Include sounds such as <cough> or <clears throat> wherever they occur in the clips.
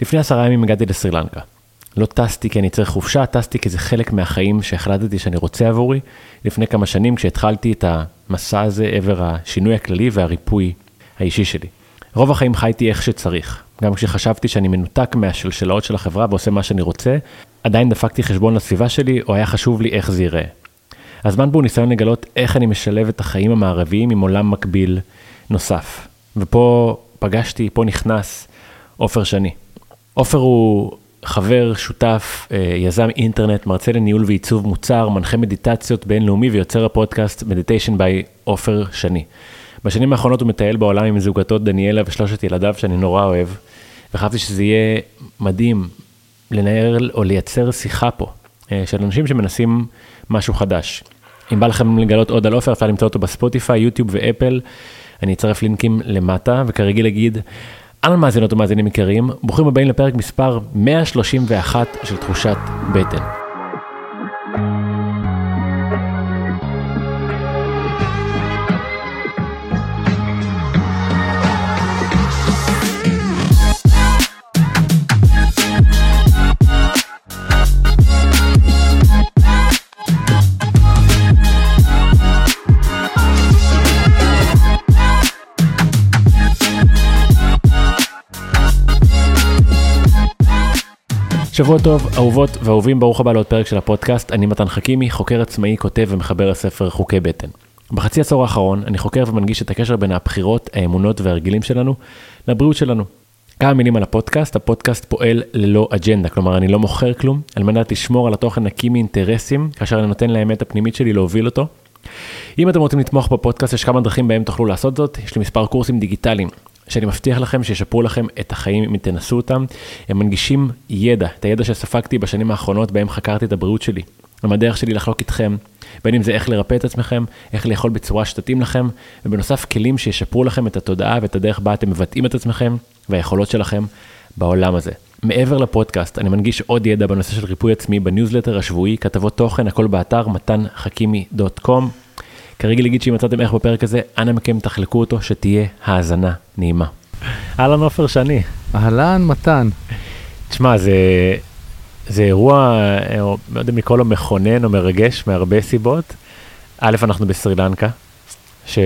לפני עשרה ימים הגעתי לסרי לנקה. לא טסתי כי אני צריך חופשה, טסתי כי זה חלק מהחיים שהחלטתי שאני רוצה עבורי. לפני כמה שנים כשהתחלתי את המסע הזה עבר השינוי הכללי והריפוי האישי שלי. רוב החיים חייתי איך שצריך. גם כשחשבתי שאני מנותק מהשלשלאות של החברה ועושה מה שאני רוצה, עדיין דפקתי חשבון לסביבה שלי, או היה חשוב לי איך זה ייראה. הזמן הוא ניסיון לגלות איך אני משלב את החיים המערביים עם עולם מקביל נוסף. ופה פגשתי, פה נכנס עופר שני. עופר הוא חבר, שותף, אה, יזם אינטרנט, מרצה לניהול ועיצוב מוצר, מנחה מדיטציות בינלאומי ויוצר הפודקאסט Meditation by עופר שני. בשנים האחרונות הוא מטייל בעולם עם זוגתו דניאלה ושלושת ילדיו שאני נורא אוהב, וחשבתי שזה יהיה מדהים לנהל או לייצר שיחה פה אה, של אנשים שמנסים משהו חדש. אם בא לכם לגלות עוד על עופר, אפשר למצוא אותו בספוטיפיי, יוטיוב ואפל. אני אצרף לינקים למטה, וכרגיל אגיד, אהלן מאזינות ומאזינים יקרים, ברוכים הבאים לפרק מספר 131 של תחושת בטן. שבוע טוב, אהובות ואהובים, ברוך הבא לעוד פרק של הפודקאסט. אני מתן חכימי, חוקר עצמאי, כותב ומחבר הספר חוקי בטן. בחצי עשור האחרון אני חוקר ומנגיש את הקשר בין הבחירות, האמונות והרגילים שלנו לבריאות שלנו. כמה מילים על הפודקאסט, הפודקאסט פועל ללא אג'נדה, כלומר אני לא מוכר כלום, על מנת לשמור על התוכן נקי מאינטרסים, כאשר אני נותן לאמת הפנימית שלי להוביל אותו. אם אתם רוצים לתמוך בפודקאסט, יש כמה דרכים בהם תוכלו לעשות זאת, יש לי מספר קורסים דיגיטליים שאני מבטיח לכם שישפרו לכם את החיים אם תנסו אותם. הם מנגישים ידע, את הידע שספגתי בשנים האחרונות בהם חקרתי את הבריאות שלי. הם הדרך שלי לחלוק איתכם, בין אם זה איך לרפא את עצמכם, איך לאכול בצורה שתתאים לכם, ובנוסף כלים שישפרו לכם את התודעה ואת הדרך בה אתם מבטאים את עצמכם והיכולות שלכם בעולם הזה. מעבר לפודקאסט, אני מנגיש עוד ידע בנושא של ריפוי עצמי בניוזלטר השבועי, כתבות תוכן, הכל באתר מתנחכימי.com. כרגיל להגיד שאם מצאתם איך בפרק הזה, אנא מכם תחלקו אותו, שתהיה האזנה נעימה. אהלן עופר שני. אהלן מתן. תשמע, זה, זה אירוע, אה, לא יודע אם לקרוא לו מכונן או מרגש מהרבה סיבות. א', אנחנו בסרי לנקה, ש...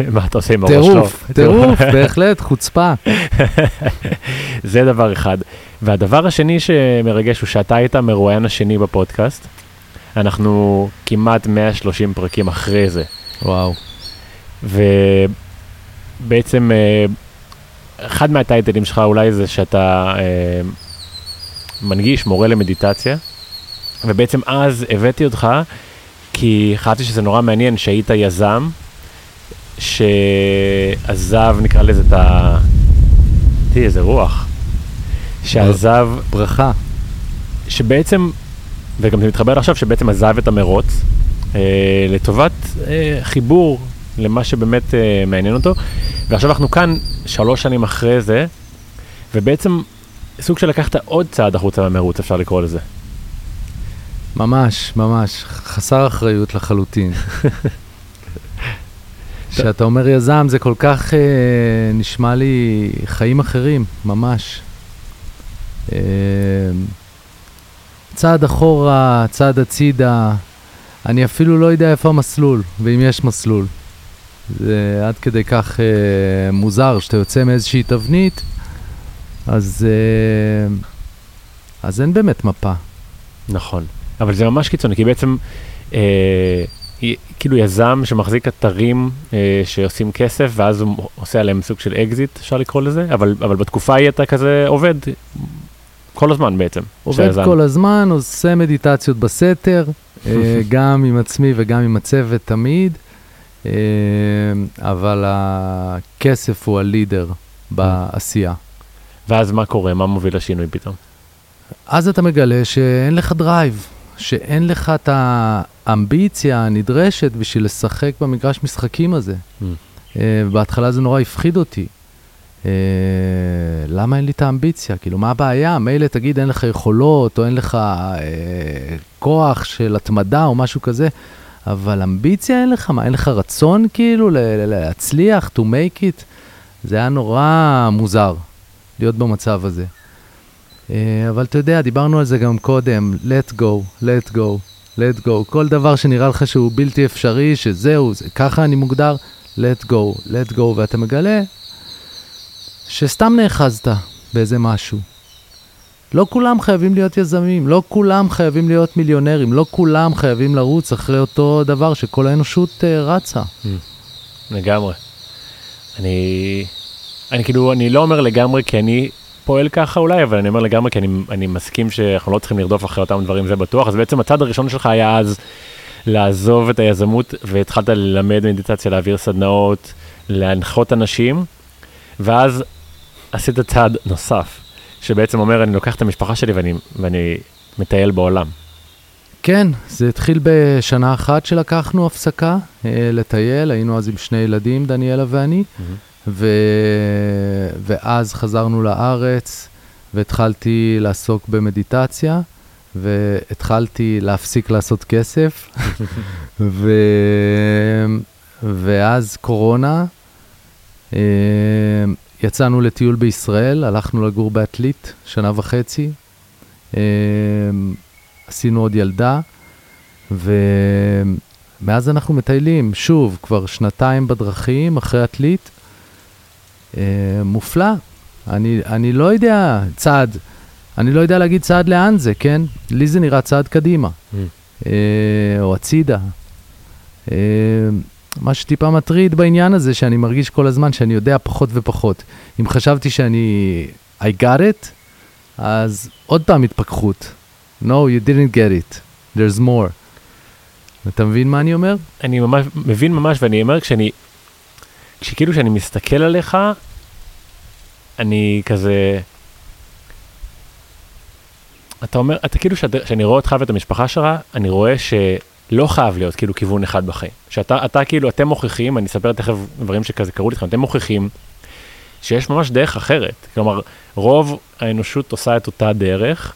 <laughs> מה אתה עושה עם הראש שלו? טירוף, טירוף, בהחלט, <laughs> חוצפה. זה דבר אחד. והדבר השני שמרגש הוא שאתה היית המרואיין השני בפודקאסט. אנחנו כמעט 130 פרקים אחרי זה. וואו. ובעצם אה, אחד מהטייטלים שלך אולי זה שאתה אה, מנגיש מורה למדיטציה, ובעצם אז הבאתי אותך כי חשבתי שזה נורא מעניין שהיית יזם שעזב נקרא לזה את ה... תראי איזה רוח. שעזב... ברכה. שבעצם וגם זה מתחבר עכשיו שבעצם עזב את המרוץ אה, לטובת אה, חיבור למה שבאמת אה, מעניין אותו. ועכשיו אנחנו כאן שלוש שנים אחרי זה, ובעצם סוג של לקחת עוד צעד החוצה מהמרוץ, אפשר לקרוא לזה. ממש, ממש, חסר אחריות לחלוטין. <laughs> כשאתה אומר יזם זה כל כך אה, נשמע לי חיים אחרים, ממש. אה, צעד אחורה, צעד הצידה, אני אפילו לא יודע איפה המסלול, ואם יש מסלול. זה עד כדי כך אה, מוזר, שאתה יוצא מאיזושהי תבנית, אז, אה, אז אין באמת מפה. נכון, אבל זה ממש קיצוני, כי בעצם אה, כאילו יזם שמחזיק אתרים אה, שעושים כסף, ואז הוא עושה עליהם סוג של אקזיט, אפשר לקרוא לזה, אבל, אבל בתקופה ההיא אתה כזה עובד כל הזמן בעצם. עובד. כל הזמן, עושה מדיטציות בסתר, אה, <laughs> גם עם עצמי וגם עם הצוות תמיד, אה, אבל הכסף הוא ה leader בעשייה. ואז מה קורה? מה מוביל לשינוי פתאום? אז אתה מגלה שאין לך drive, שאין לך את האמביציה הנדרשת בשביל לשחק במגרש משחקים הזה. Mm. בהתחלה זה נורא הפחיד אותי. אה, למה אין לי את האמביציה? כאילו, מה הבעיה? מילא תגיד אין לך יכולות, או אין לך אה, כוח של התמדה או משהו כזה, אבל אמביציה אין לך? מה, אין לך רצון כאילו להצליח, to make it? זה היה נורא מוזר להיות במצב הזה. אה, אבל אתה יודע, דיברנו על זה גם קודם, let go, let go, let go. כל דבר שנראה לך שהוא בלתי אפשרי, שזהו, זה, ככה אני מוגדר, let go, let go, ואתה מגלה שסתם נאחזת באיזה משהו. לא כולם חייבים להיות יזמים, לא כולם חייבים להיות מיליונרים, לא כולם חייבים לרוץ אחרי אותו דבר שכל האנושות uh, רצה. Mm. לגמרי. אני, אני כאילו, אני לא אומר לגמרי כי אני פועל ככה אולי, אבל אני אומר לגמרי כי אני, אני מסכים שאנחנו לא צריכים לרדוף אחרי אותם דברים, זה בטוח. אז בעצם הצד הראשון שלך היה אז לעזוב את היזמות, והתחלת ללמד מדיטציה, להעביר סדנאות, להנחות אנשים, ואז עשית צעד נוסף, שבעצם אומר, אני לוקח את המשפחה שלי ואני, ואני מטייל בעולם. כן, זה התחיל בשנה אחת שלקחנו הפסקה אה, לטייל, היינו אז עם שני ילדים, דניאלה ואני, mm-hmm. ו... ואז חזרנו לארץ והתחלתי לעסוק במדיטציה, והתחלתי להפסיק לעשות כסף, <laughs> ו... ואז קורונה, אה, יצאנו לטיול בישראל, הלכנו לגור בעתלית שנה וחצי. אה, עשינו עוד ילדה, ומאז אנחנו מטיילים, שוב, כבר שנתיים בדרכים, אחרי עתלית. אה, מופלא. אני, אני לא יודע צעד, אני לא יודע להגיד צעד לאן זה, כן? לי זה נראה צעד קדימה, mm. אה, או הצידה. מה שטיפה מטריד בעניין הזה, שאני מרגיש כל הזמן שאני יודע פחות ופחות. אם חשבתי שאני I got it, אז עוד פעם התפכחות. No, you didn't get it. There's more. אתה מבין מה אני אומר? אני ממש מבין ממש, ואני אומר, כשאני, כשכאילו כשאני מסתכל עליך, אני כזה... אתה אומר, אתה כאילו, כשאני רואה אותך ואת המשפחה שלך, אני רואה שלא חייב להיות כאילו כיוון אחד בחיים. שאתה, אתה כאילו, אתם מוכיחים, אני אספר תכף דברים שכזה קרו לכם, אתם מוכיחים שיש ממש דרך אחרת. כלומר, רוב האנושות עושה את אותה דרך,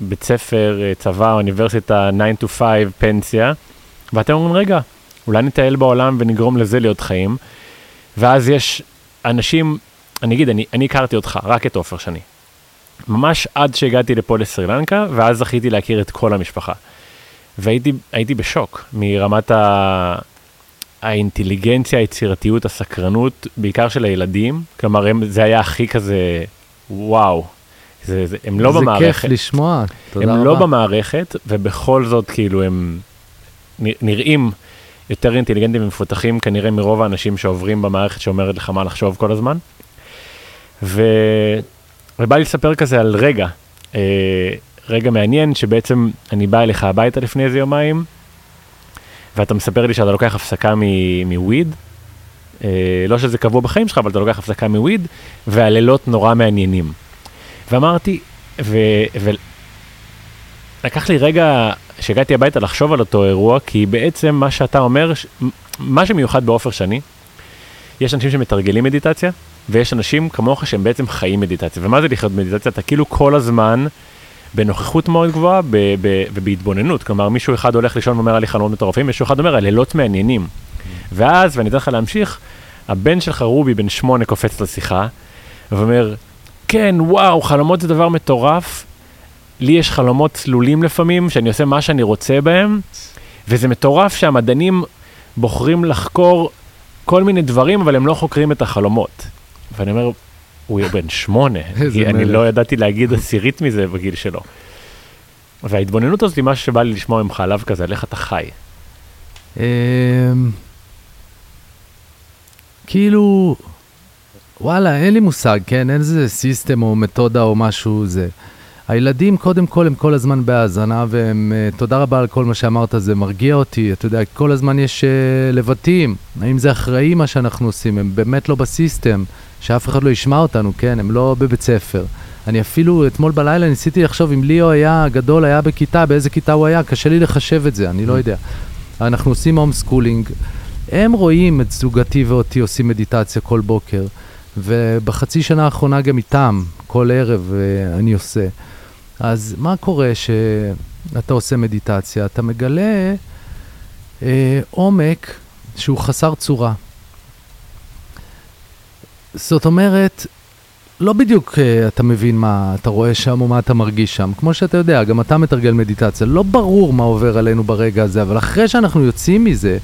בית ספר, אה, צבא, אוניברסיטה, 9 to 5, פנסיה, ואתם אומרים, רגע, אולי נטייל בעולם ונגרום לזה להיות חיים, ואז יש אנשים, אני אגיד, אני, אני הכרתי אותך, רק את עופר שני. ממש עד שהגעתי לפה לסרי לנקה, ואז זכיתי להכיר את כל המשפחה. והייתי בשוק מרמת ה... האינטליגנציה, היצירתיות, הסקרנות, בעיקר של הילדים. כלומר, הם, זה היה הכי כזה, וואו, זה, זה, הם לא זה במערכת. זה כיף לשמוע, תודה הם רבה. הם לא במערכת, ובכל זאת, כאילו, הם נראים יותר אינטליגנטים ומפותחים כנראה מרוב האנשים שעוברים במערכת שאומרת לך מה לחשוב כל הזמן. ו... ובא לי לספר כזה על רגע, אה, רגע מעניין, שבעצם אני בא אליך הביתה לפני איזה יומיים, ואתה מספר לי שאתה לוקח הפסקה מוויד, אה, לא שזה קבוע בחיים שלך, אבל אתה לוקח הפסקה מוויד, והלילות נורא מעניינים. ואמרתי, ולקח לי רגע, כשהגעתי הביתה לחשוב על אותו אירוע, כי בעצם מה שאתה אומר, מה שמיוחד בעופר שני, יש אנשים שמתרגלים מדיטציה, ויש אנשים כמוך שהם בעצם חיים מדיטציה. ומה זה לחיות מדיטציה? אתה כאילו כל הזמן בנוכחות מאוד גבוהה ובהתבוננות. כלומר, מישהו אחד הולך לישון ואומר לי חלומות מטורפים, מישהו אחד אומר, הלילות מעניינים. ואז, ואני אתן לך להמשיך, הבן שלך רובי בן שמונה קופץ לשיחה, ואומר, כן, וואו, חלומות זה דבר מטורף. לי יש חלומות צלולים לפעמים, שאני עושה מה שאני רוצה בהם, וזה מטורף שהמדענים בוחרים לחקור כל מיני דברים, אבל הם לא חוקרים את החלומות. ואני אומר, הוא בן שמונה, כי <laughs> אני לא ידעתי להגיד עשירית מזה בגיל שלו. וההתבוננות הזאת היא משהו שבא לי לשמוע ממך עליו כזה, על איך אתה חי. אמ, כאילו, וואלה, אין לי מושג, כן? אין איזה סיסטם או מתודה או משהו זה. הילדים, קודם כל, הם כל הזמן בהאזנה, והם, uh, תודה רבה על כל מה שאמרת, זה מרגיע אותי. אתה יודע, כל הזמן יש uh, לבטים. האם זה אחראי מה שאנחנו עושים? הם באמת לא בסיסטם, שאף אחד לא ישמע אותנו, כן? הם לא בבית ספר. אני אפילו, אתמול בלילה ניסיתי לחשוב אם ליאו היה גדול, היה בכיתה, באיזה כיתה הוא היה, קשה לי לחשב את זה, אני לא יודע. אנחנו עושים home schooling. הם רואים את זוגתי ואותי עושים מדיטציה כל בוקר. ובחצי שנה האחרונה גם איתם, כל ערב אה, אני עושה. אז מה קורה שאתה עושה מדיטציה? אתה מגלה אה, עומק שהוא חסר צורה. זאת אומרת, לא בדיוק uh, אתה מבין מה אתה רואה שם או מה אתה מרגיש שם. כמו שאתה יודע, גם אתה מתרגל מדיטציה. לא ברור מה עובר עלינו ברגע הזה, אבל אחרי שאנחנו יוצאים מזה,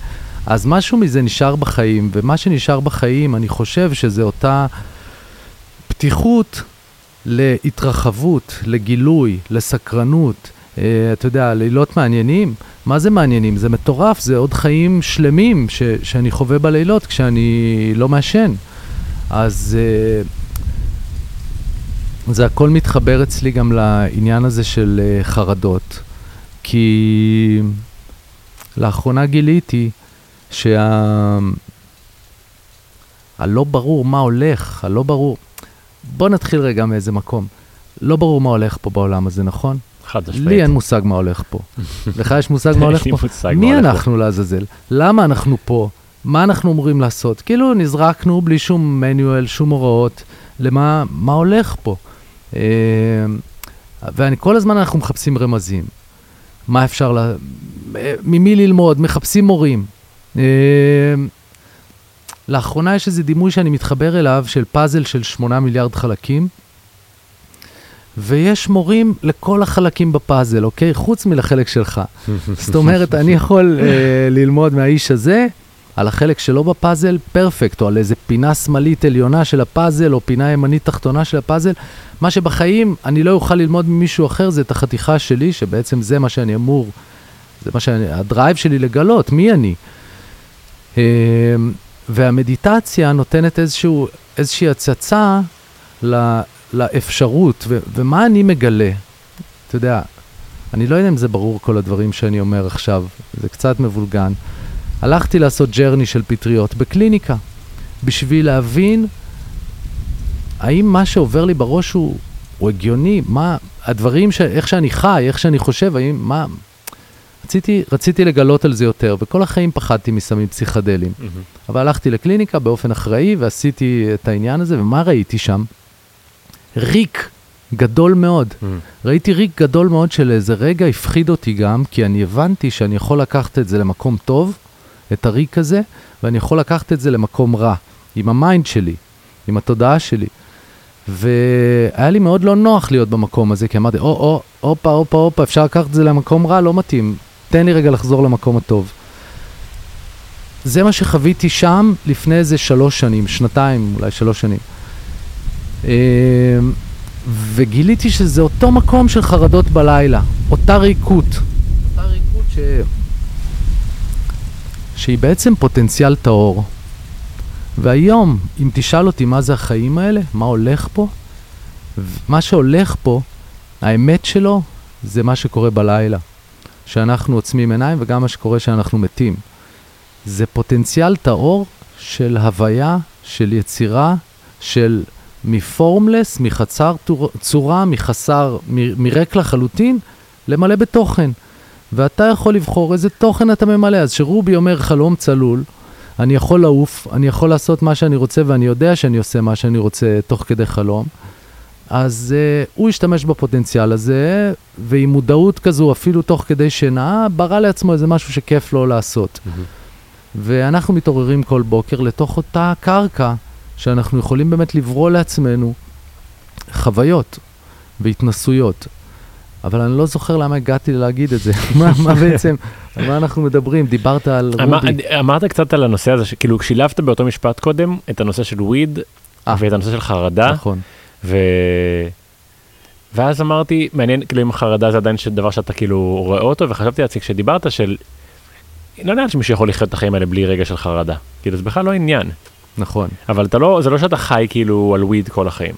אז משהו מזה נשאר בחיים, ומה שנשאר בחיים, אני חושב שזה אותה פתיחות להתרחבות, לגילוי, לסקרנות. Uh, אתה יודע, לילות מעניינים. מה זה מעניינים? זה מטורף, זה עוד חיים שלמים ש- שאני חווה בלילות כשאני לא מעשן. אז... Uh, זה הכל מתחבר אצלי גם לעניין הזה של uh, חרדות, כי לאחרונה גיליתי שה... הלא ברור מה הולך, הלא ברור... בוא נתחיל רגע מאיזה מקום. לא ברור מה הולך פה בעולם הזה, נכון? חד משמעית. לי אין מושג מה הולך פה. <laughs> לך יש מושג מה הולך פה? מי. אנחנו לעזאזל? למה אנחנו פה? מה אנחנו אמורים לעשות? כאילו נזרקנו בלי שום מניואל, שום הוראות, למה מה הולך פה. אה, ואני כל הזמן אנחנו מחפשים רמזים. מה אפשר, ל... אה, ממי ללמוד, מחפשים מורים. אה, לאחרונה יש איזה דימוי שאני מתחבר אליו של פאזל של 8 מיליארד חלקים, ויש מורים לכל החלקים בפאזל, אוקיי? חוץ מלחלק שלך. <laughs> זאת אומרת, אני יכול uh, ללמוד מהאיש הזה על החלק שלו בפאזל, פרפקט, או על איזה פינה שמאלית עליונה של הפאזל, או פינה ימנית תחתונה של הפאזל. מה שבחיים אני לא אוכל ללמוד ממישהו אחר זה את החתיכה שלי, שבעצם זה מה שאני אמור, זה מה שאני, ה drive שלי לגלות, מי אני. אה, והמדיטציה נותנת איזשהו, איזושהי הצצה ל, לאפשרות, ו, ומה אני מגלה. אתה יודע, אני לא יודע אם זה ברור כל הדברים שאני אומר עכשיו, זה קצת מבולגן. הלכתי לעשות journey של פטריות בקליניקה, בשביל להבין האם מה שעובר לי בראש הוא, הוא הגיוני, מה הדברים, ש, איך שאני חי, איך שאני חושב, האם, מה... רציתי, רציתי לגלות על זה יותר, וכל החיים פחדתי מסמים פסיכדליים. אבל הלכתי לקליניקה באופן אחראי ועשיתי את העניין הזה, ומה ראיתי שם? ריק גדול מאוד. ראיתי ריק גדול מאוד של איזה רגע הפחיד אותי גם, כי אני הבנתי שאני יכול לקחת את זה למקום טוב, את הריק הזה, ואני יכול לקחת את זה למקום רע, עם ה mind שלי, עם התודעה שלי. והיה לי מאוד לא נוח להיות במקום הזה, כי אמרתי, או, או, הופה, הופה, הופה, אפשר לקחת את זה למקום רע, לא מתאים. תן לי רגע לחזור למקום הטוב. זה מה שחוויתי שם לפני איזה שלוש שנים, שנתיים, אולי שלוש שנים. אה, וגיליתי שזה אותו מקום של חרדות בלילה, אותה ריקות. אותה ריקות ש... שהיא בעצם פוטנציאל טהור. והיום, אם תשאל אותי מה זה החיים האלה, מה הולך פה, מה שהולך פה, האמת שלו, זה מה שקורה בלילה. שאנחנו עוצמים עיניים וגם מה שקורה שאנחנו מתים. זה פוטנציאל טהור של הוויה, של יצירה, של מפורמלס, מחצר צורה, מחסר, מ- מריק לחלוטין, למלא בתוכן. ואתה יכול לבחור איזה תוכן אתה ממלא. אז שרובי אומר חלום צלול, אני יכול לעוף, אני יכול לעשות מה שאני רוצה ואני יודע שאני עושה מה שאני רוצה תוך כדי חלום. אז uh, הוא השתמש בפוטנציאל הזה, ועם מודעות כזו, אפילו תוך כדי שינה, ברא לעצמו איזה משהו שכיף לו לעשות. ואנחנו מתעוררים כל בוקר לתוך אותה קרקע, שאנחנו יכולים באמת לברוא לעצמנו חוויות והתנסויות. אבל אני לא זוכר למה הגעתי להגיד את זה. <laughs> מה, מה בעצם, על מה אנחנו מדברים? דיברת על רובי. אמרת קצת על הנושא הזה, שכאילו שילבת באותו משפט קודם את הנושא של וויד אה. ואת הנושא של חרדה, נכון. ו... ואז אמרתי, מעניין כאילו אם חרדה זה עדיין דבר שאתה כאילו רואה אותו, וחשבתי לעצמי כשדיברת של, לא נראה שמישהו יכול לחיות את החיים האלה בלי רגע של חרדה, כאילו זה בכלל לא עניין, נכון. אבל אתה לא, זה לא שאתה חי כאילו על וויד כל החיים.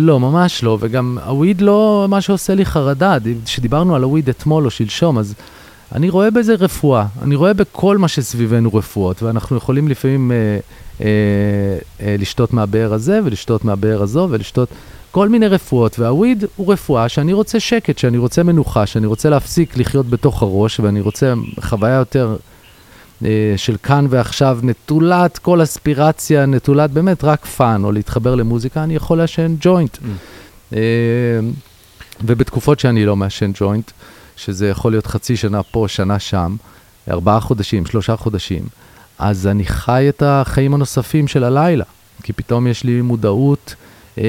לא, ממש לא, וגם הוויד לא מה שעושה לי חרדה. כשדיברנו על הוויד אתמול או שלשום, אז אני רואה בזה רפואה. אני רואה בכל מה שסביבנו רפואות, ואנחנו יכולים לפעמים אה, אה, אה, לשתות מהבאר הזה, ולשתות מהבאר הזו, ולשתות כל מיני רפואות, והוויד הוא רפואה שאני רוצה שקט, שאני רוצה מנוחה, שאני רוצה להפסיק לחיות בתוך הראש, ואני רוצה חוויה יותר של כאן ועכשיו, נטולת כל אספירציה, נטולת באמת רק fun, או להתחבר למוזיקה, אני יכול לעשן ג'וינט. אה, ובתקופות שאני לא מעשן ג'וינט, שזה יכול להיות חצי שנה פה, שנה שם, ארבעה חודשים, שלושה חודשים, אז אני חי את החיים הנוספים של הלילה, כי פתאום יש לי מודעות אה,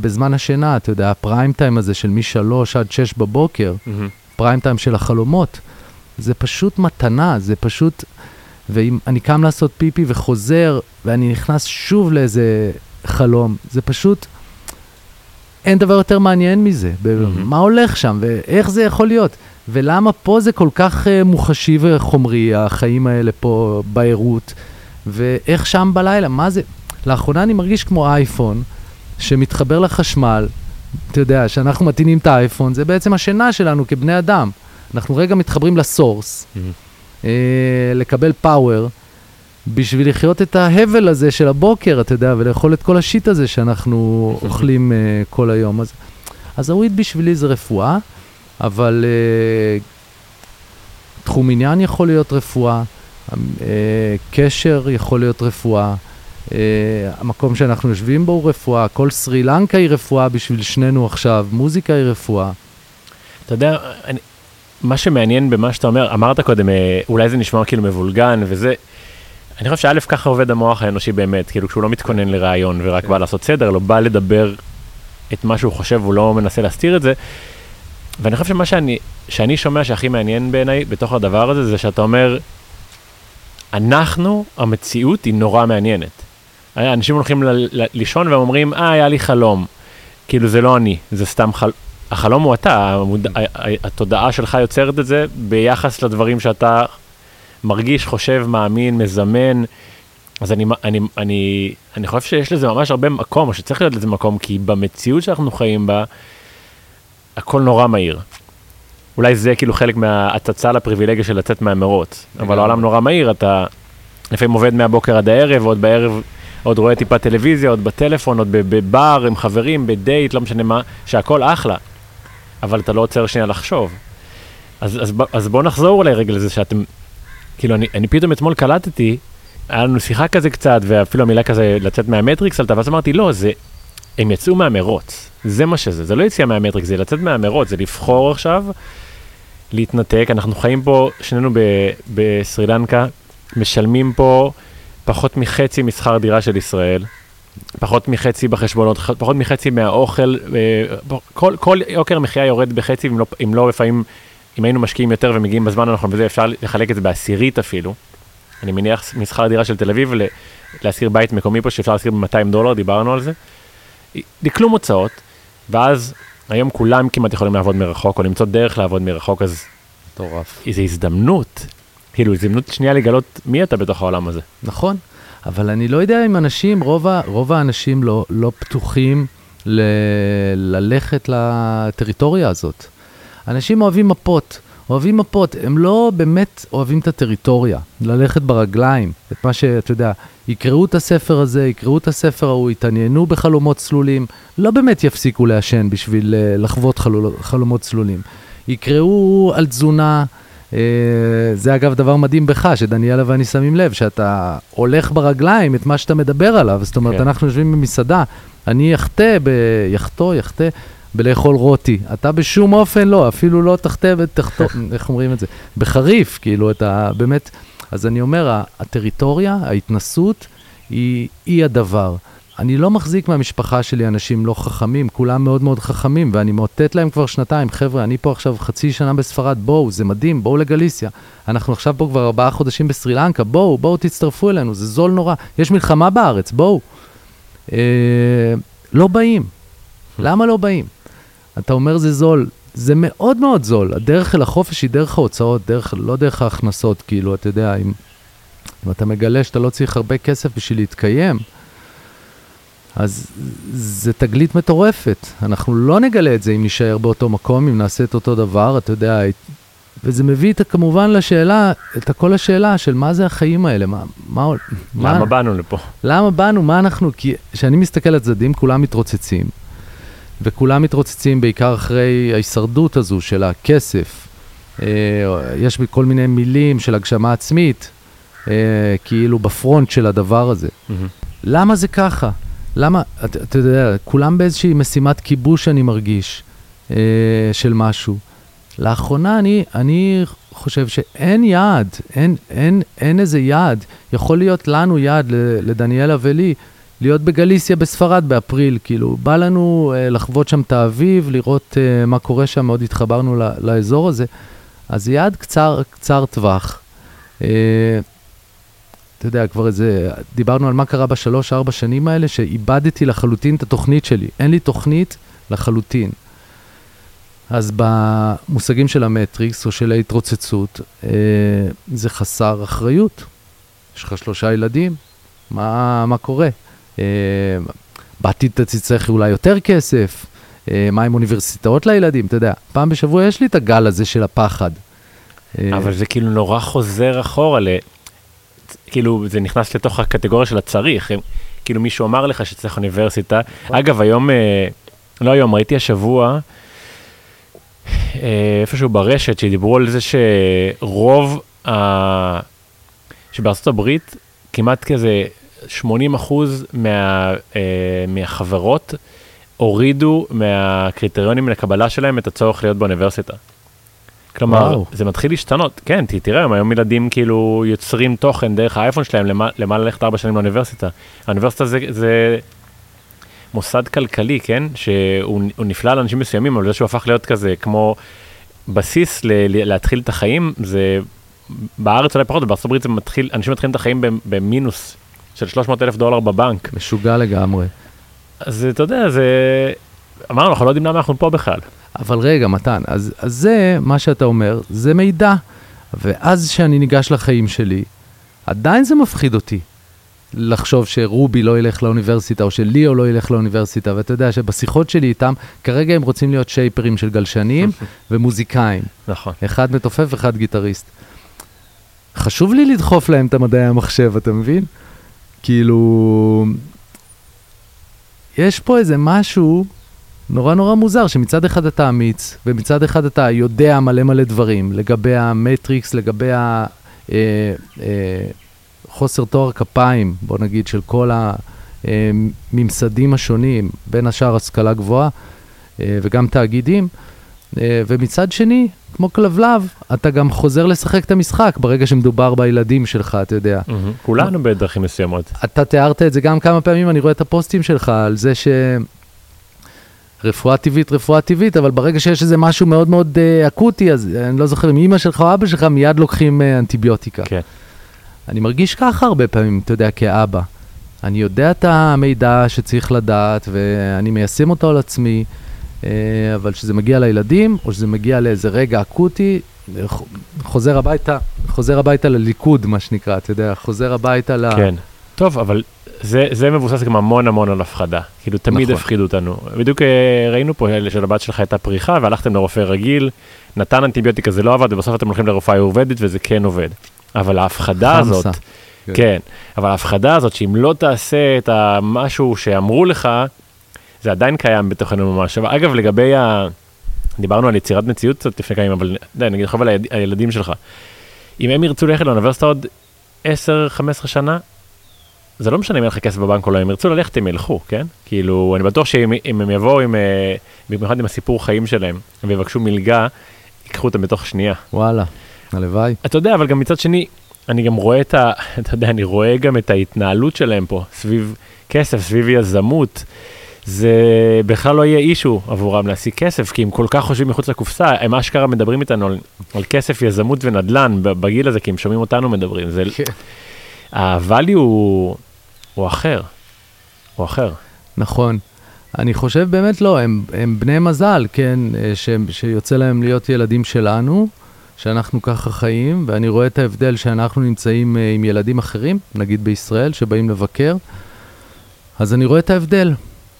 בזמן השינה, אתה יודע, ה prime time הזה של מ-3 עד 6 בבוקר, מהמם. פריים טיים של החלומות, זה פשוט מתנה, זה פשוט... ואם אני קם לעשות פיפי וחוזר, ואני נכנס שוב לאיזה חלום, זה פשוט... אין דבר יותר מעניין מזה. מהמם. מה הולך שם, ואיך זה יכול להיות? ולמה פה זה כל כך uh, מוחשי וחומרי, החיים האלה פה בעירות, ואיך שם בלילה, מה זה? לאחרונה אני מרגיש כמו אייפון שמתחבר לחשמל, אתה יודע, שאנחנו מטעינים את האייפון, זה בעצם השינה שלנו כבני אדם. אנחנו רגע מתחברים לסורס, מהמם. אה, לקבל פאוור, בשביל לחיות את ההבל הזה של הבוקר, אתה יודע, ולאכול את כל השיט הזה שאנחנו <laughs> אוכלים אה, כל היום. אז, אז הוויד בשבילי זה רפואה, אבל אה, תחום עניין יכול להיות רפואה, אה, קשר יכול להיות רפואה, אה, המקום שאנחנו יושבים בו הוא רפואה, כל סרי לנקה היא רפואה בשביל שנינו עכשיו, מוזיקה היא רפואה. אתה יודע, אני, מה שמעניין במה שאתה אומר, אמרת קודם, אה, אולי זה נשמע כאילו מבולגן וזה, אני חושב שא' ככה עובד המוח האנושי באמת, כאילו כשהוא לא מתכונן לראיון ורק כן. בא לעשות סדר, לא בא לדבר את מה שהוא חושב, הוא לא מנסה להסתיר את זה. ואני חושב שמה שאני, שאני שומע שהכי מעניין בעיניי בתוך הדבר הזה, זה שאתה אומר, אנחנו, המציאות היא נורא מעניינת. אנשים הולכים ל- ל- לישון והם אומרים, אה, היה לי חלום. כאילו זה לא אני, זה סתם חל... החלום הוא אתה, המוד... התודעה שלך יוצרת את זה ביחס לדברים שאתה מרגיש, חושב, מאמין, מזמן. אז אני, אני, אני, אני חושב שיש לזה ממש הרבה מקום, או שצריך להיות לזה מקום, כי במציאות שאנחנו חיים בה, הכל נורא מהיר. אולי זה כאילו חלק מההצצה לפריבילגיה של לצאת מהמרוץ, אבל. העולם נורא מהיר, אתה לפעמים עובד מהבוקר עד הערב, עוד בערב עוד רואה טיפה טלוויזיה, עוד בטלפון, עוד בבר עם חברים, בדייט, לא משנה מה, שהכל אחלה, אבל אתה לא עוצר שנייה לחשוב. אז, אז, אז בואו נחזור אולי רגע לזה שאתם, כאילו אני, אני פתאום אתמול קלטתי, היה לנו שיחה כזה קצת, ואפילו המילה כזה לצאת מהמטריקס עלתה, ואז אמרתי, לא, זה, הם יצאו מהמרוץ, זה מה שזה, זה לא יציאה מהמטריקס, זה לצאת מהמרוץ, זה לבחור עכשיו, להתנתק, אנחנו חיים פה, שנינו ב- בסרי לנקה, משלמים פה פחות מחצי משכר דירה של ישראל, פחות מחצי בחשבונות, פחות מחצי מהאוכל, אה, כל, כל יוקר מחיה יורד בחצי, אם לא, אם לא לפעמים, אם היינו משקיעים יותר ומגיעים בזמן הנכון וזה, אפשר לחלק את זה בעשירית אפילו. אני מניח משכר דירה של תל אביב, להשכיר בית מקומי פה שאפשר להשכיר ב-200 דולר, דיברנו על זה. לכלום הוצאות, ואז היום כולם כמעט יכולים לעבוד מרחוק, או למצוא דרך לעבוד מרחוק, אז מטורף. איזו הזדמנות, כאילו הזדמנות שנייה לגלות מי אתה בתוך העולם הזה. נכון, אבל אני לא יודע אם אנשים, רוב, רוב האנשים לא, לא פתוחים ל, ללכת לטריטוריה הזאת. אנשים אוהבים מפות, אוהבים מפות, הם לא באמת אוהבים את הטריטוריה, ללכת ברגליים, את מה שאתה יודע, יקראו את הספר הזה, יקראו את הספר ההוא, יתעניינו בחלומות צלולים, לא באמת יפסיקו לעשן בשביל אה, לחוות חלול, חלומות צלולים. יקראו על תזונה, זה אגב דבר מדהים בך, שדניאלה ואני שמים לב, שאתה הולך ברגליים את מה שאתה מדבר עליו. זאת אומרת, כן. אנחנו יושבים במסעדה, אני אחטא, ב... יחטוא, יחטא, בלאכול רוטי. אתה בשום אופן לא, אפילו לא תחטא ותחטוא, <laughs> איך אומרים את זה? בחריף, כאילו, אתה באמת... אז אני אומר, הטריטוריה, ההתנסות, היא, היא הדבר. אני לא מחזיק מהמשפחה שלי אנשים לא חכמים, כולם מאוד מאוד חכמים, ואני מאותת להם כבר שנתיים, חבר'ה, אני פה עכשיו חצי שנה בספרד, בואו, זה מדהים, בואו לגליסיה. אנחנו עכשיו פה כבר ארבעה חודשים בסרי לנקה, בואו, בואו תצטרפו אלינו, זה זול נורא. יש מלחמה בארץ, בואו. אה, לא באים. למה לא באים? אתה אומר זה זול, זה מאוד מאוד זול. הדרך אל החופש היא דרך ההוצאות, דרך, לא דרך ההכנסות, כאילו, אתה יודע, אם, אם אתה מגלה שאתה לא צריך הרבה כסף בשביל להתקיים, אז זה תגלית מטורפת. אנחנו לא נגלה את זה אם נישאר באותו מקום, אם נעשה את אותו דבר, אתה יודע, וזה מביא את, כמובן לשאלה, את כל השאלה של מה זה החיים האלה, מה... מה, מה למה באנו לפה? למה באנו, מה אנחנו, כי כשאני מסתכל על הצדדים, כולם מתרוצצים. וכולם מתרוצצים בעיקר אחרי ההישרדות הזו של הכסף. אה, יש כל מיני מילים של הגשמה עצמית, אה, כאילו בפרונט של הדבר הזה. מהמם. למה זה ככה? למה, אתה אתה יודע, כולם באיזושהי משימת כיבוש אני מרגיש אה, של משהו. לאחרונה אני, אני חושב שאין יעד, אין, אין, אין איזה יעד. יכול להיות לנו יעד, לדניאלה ולי, להיות בגליסיה בספרד באפריל, כאילו, בא לנו אה, לחוות שם את האביב, לראות אה, מה קורה שם, מאוד התחברנו ל, לאזור הזה. אז יעד קצר, קצר טווח. אה, אתה יודע, כבר איזה, דיברנו על מה קרה בשלוש-ארבע שנים האלה, שאיבדתי לחלוטין את התוכנית שלי. אין לי תוכנית לחלוטין. אז במושגים של המטריקס או של ההתרוצצות, אה, זה חסר אחריות. יש לך שלושה ילדים, מה, מה קורה? אה, בעתיד אתה תצטרך אולי יותר כסף, אה, מה עם אוניברסיטאות לילדים, אתה יודע, פעם בשבוע יש לי את הגל הזה של הפחד. אה, אבל זה כאילו נורא חוזר אחורה. כאילו זה נכנס לתוך הקטגוריה של הצריך, כאילו מישהו אמר לך שצריך אוניברסיטה. אגב, היום, אה, לא היום, ראיתי השבוע, אה, איפשהו ברשת, שדיברו על זה שרוב, ה... שבארצות הברית, כמעט כזה 80 אחוז מה, אה, מהחברות הורידו מהקריטריונים לקבלה שלהם את הצורך להיות באוניברסיטה. כלומר, וואו. זה מתחיל להשתנות. כן, תראה, היום ילדים כאילו יוצרים תוכן דרך האייפון שלהם, למה, למה ללכת ארבע שנים לאוניברסיטה. האוניברסיטה זה, זה מוסד כלכלי, כן? שהוא הוא נפלא לאנשים מסוימים, אבל זה שהוא הפך להיות כזה כמו בסיס ל, ל, להתחיל את החיים, זה בארץ אולי פחות, בארצות הברית זה מתחיל, אנשים מתחילים את החיים במינוס של 300 אלף דולר בבנק. משוגע לגמרי. אז אתה יודע, זה... אמרנו, אנחנו לא יודעים למה אנחנו פה בכלל. אבל רגע, מתן, אז, אז זה, מה שאתה אומר, זה מידע. ואז כשאני ניגש לחיים שלי, עדיין זה מפחיד אותי. לחשוב שרובי לא ילך לאוניברסיטה, או שליאו לא ילך לאוניברסיטה, ואתה יודע שבשיחות שלי איתם, כרגע הם רוצים להיות שייפרים של גלשנים <laughs> ומוזיקאים. נכון. אחד מתופף ואחד גיטריסט. חשוב לי לדחוף להם את המדעי המחשב, אתה מבין? כאילו, יש פה איזה משהו נורא נורא מוזר, שמצד אחד אתה אמיץ, ומצד אחד אתה יודע מלא מלא דברים, לגבי המטריקס, לגבי ה... אה, אה, חוסר תואר כפיים, בוא נגיד, של כל הממסדים השונים, בין השאר השכלה גבוהה אה, וגם תאגידים. אה, ומצד שני, כמו כלבלב, אתה גם חוזר לשחק את המשחק ברגע שמדובר בילדים שלך, אתה יודע. מהמם. כולנו בדרכים מסוימות. אתה תיארת את זה גם כמה פעמים, אני רואה את הפוסטים שלך על זה ש... רפואה טבעית, רפואה טבעית, אבל ברגע שיש איזה משהו מאוד מאוד uh, אקוטי, אז uh, אני לא זוכר אם אימא שלך או אבא שלך מיד לוקחים uh, אנטיביוטיקה. כן. אני מרגיש ככה הרבה פעמים, אתה יודע, כאבא. אני יודע את המידע שצריך לדעת, ואני מיישם אותו על עצמי, אה, אבל כשזה מגיע לילדים, או שזה מגיע לאיזה רגע אקוטי, חוזר הביתה, חוזר הביתה לליכוד, מה שנקרא, אתה יודע, חוזר הביתה ל... כן. טוב, אבל זה, זה מבוסס גם המון המון על הפחדה. כאילו, תמיד נכון. הפחידו אותנו. בדיוק אה, ראינו פה שלבת שלך הייתה פריחה, והלכתם לרופא רגיל, נתן אנטיביוטיקה, זה לא עבד, ובסוף אתם הולכים לרופאה אורבדית, וזה כן עובד. אבל ההפחדה חמסה. הזאת, כן. כן, אבל ההפחדה הזאת, שאם לא תעשה את המשהו שאמרו לך, זה עדיין קיים בתוכנו ממש. אגב, לגבי ה... דיברנו על יצירת מציאות קצת לפני כמה ימים, אבל די, נגיד חוב על הילדים שלך. אם הם ירצו ללכת לאוניברסיטה עוד 10-15 שנה, זה לא משנה אם אין לך כסף בבנק או לא, הם ירצו ללכת, הם ילכו, כן? כאילו, אני בטוח שאם אם הם יבואו עם, אה, במיוחד עם הסיפור חיים שלהם, ויבקשו מלגה, ייקחו אותם בתוך שנייה. וואלה, הלוואי. אתה יודע, אבל גם מצד שני, אני גם רואה את ה... <laughs> אתה יודע, אני רואה גם את ההתנהלות שלהם פה, סביב כסף, סביב יזמות. זה בכלל לא יהיה אישו עבורם להשיג כסף, כי הם כל כך חושבים מחוץ לקופסה, הם אשכרה מדברים איתנו על, על כסף, יזמות ונדל"ן בגיל הזה, כי הם שומעים אותנו מדברים. זה, כן. ה-value הוא, הוא אחר, הוא אחר. נכון. אני חושב באמת לא, הם, הם בני מזל, כן, אה, שהם, שיוצא להם להיות ילדים שלנו, שאנחנו ככה חיים, ואני רואה את ההבדל שאנחנו נמצאים אה, עם ילדים אחרים, נגיד בישראל, שבאים לבקר, אז אני רואה את ההבדל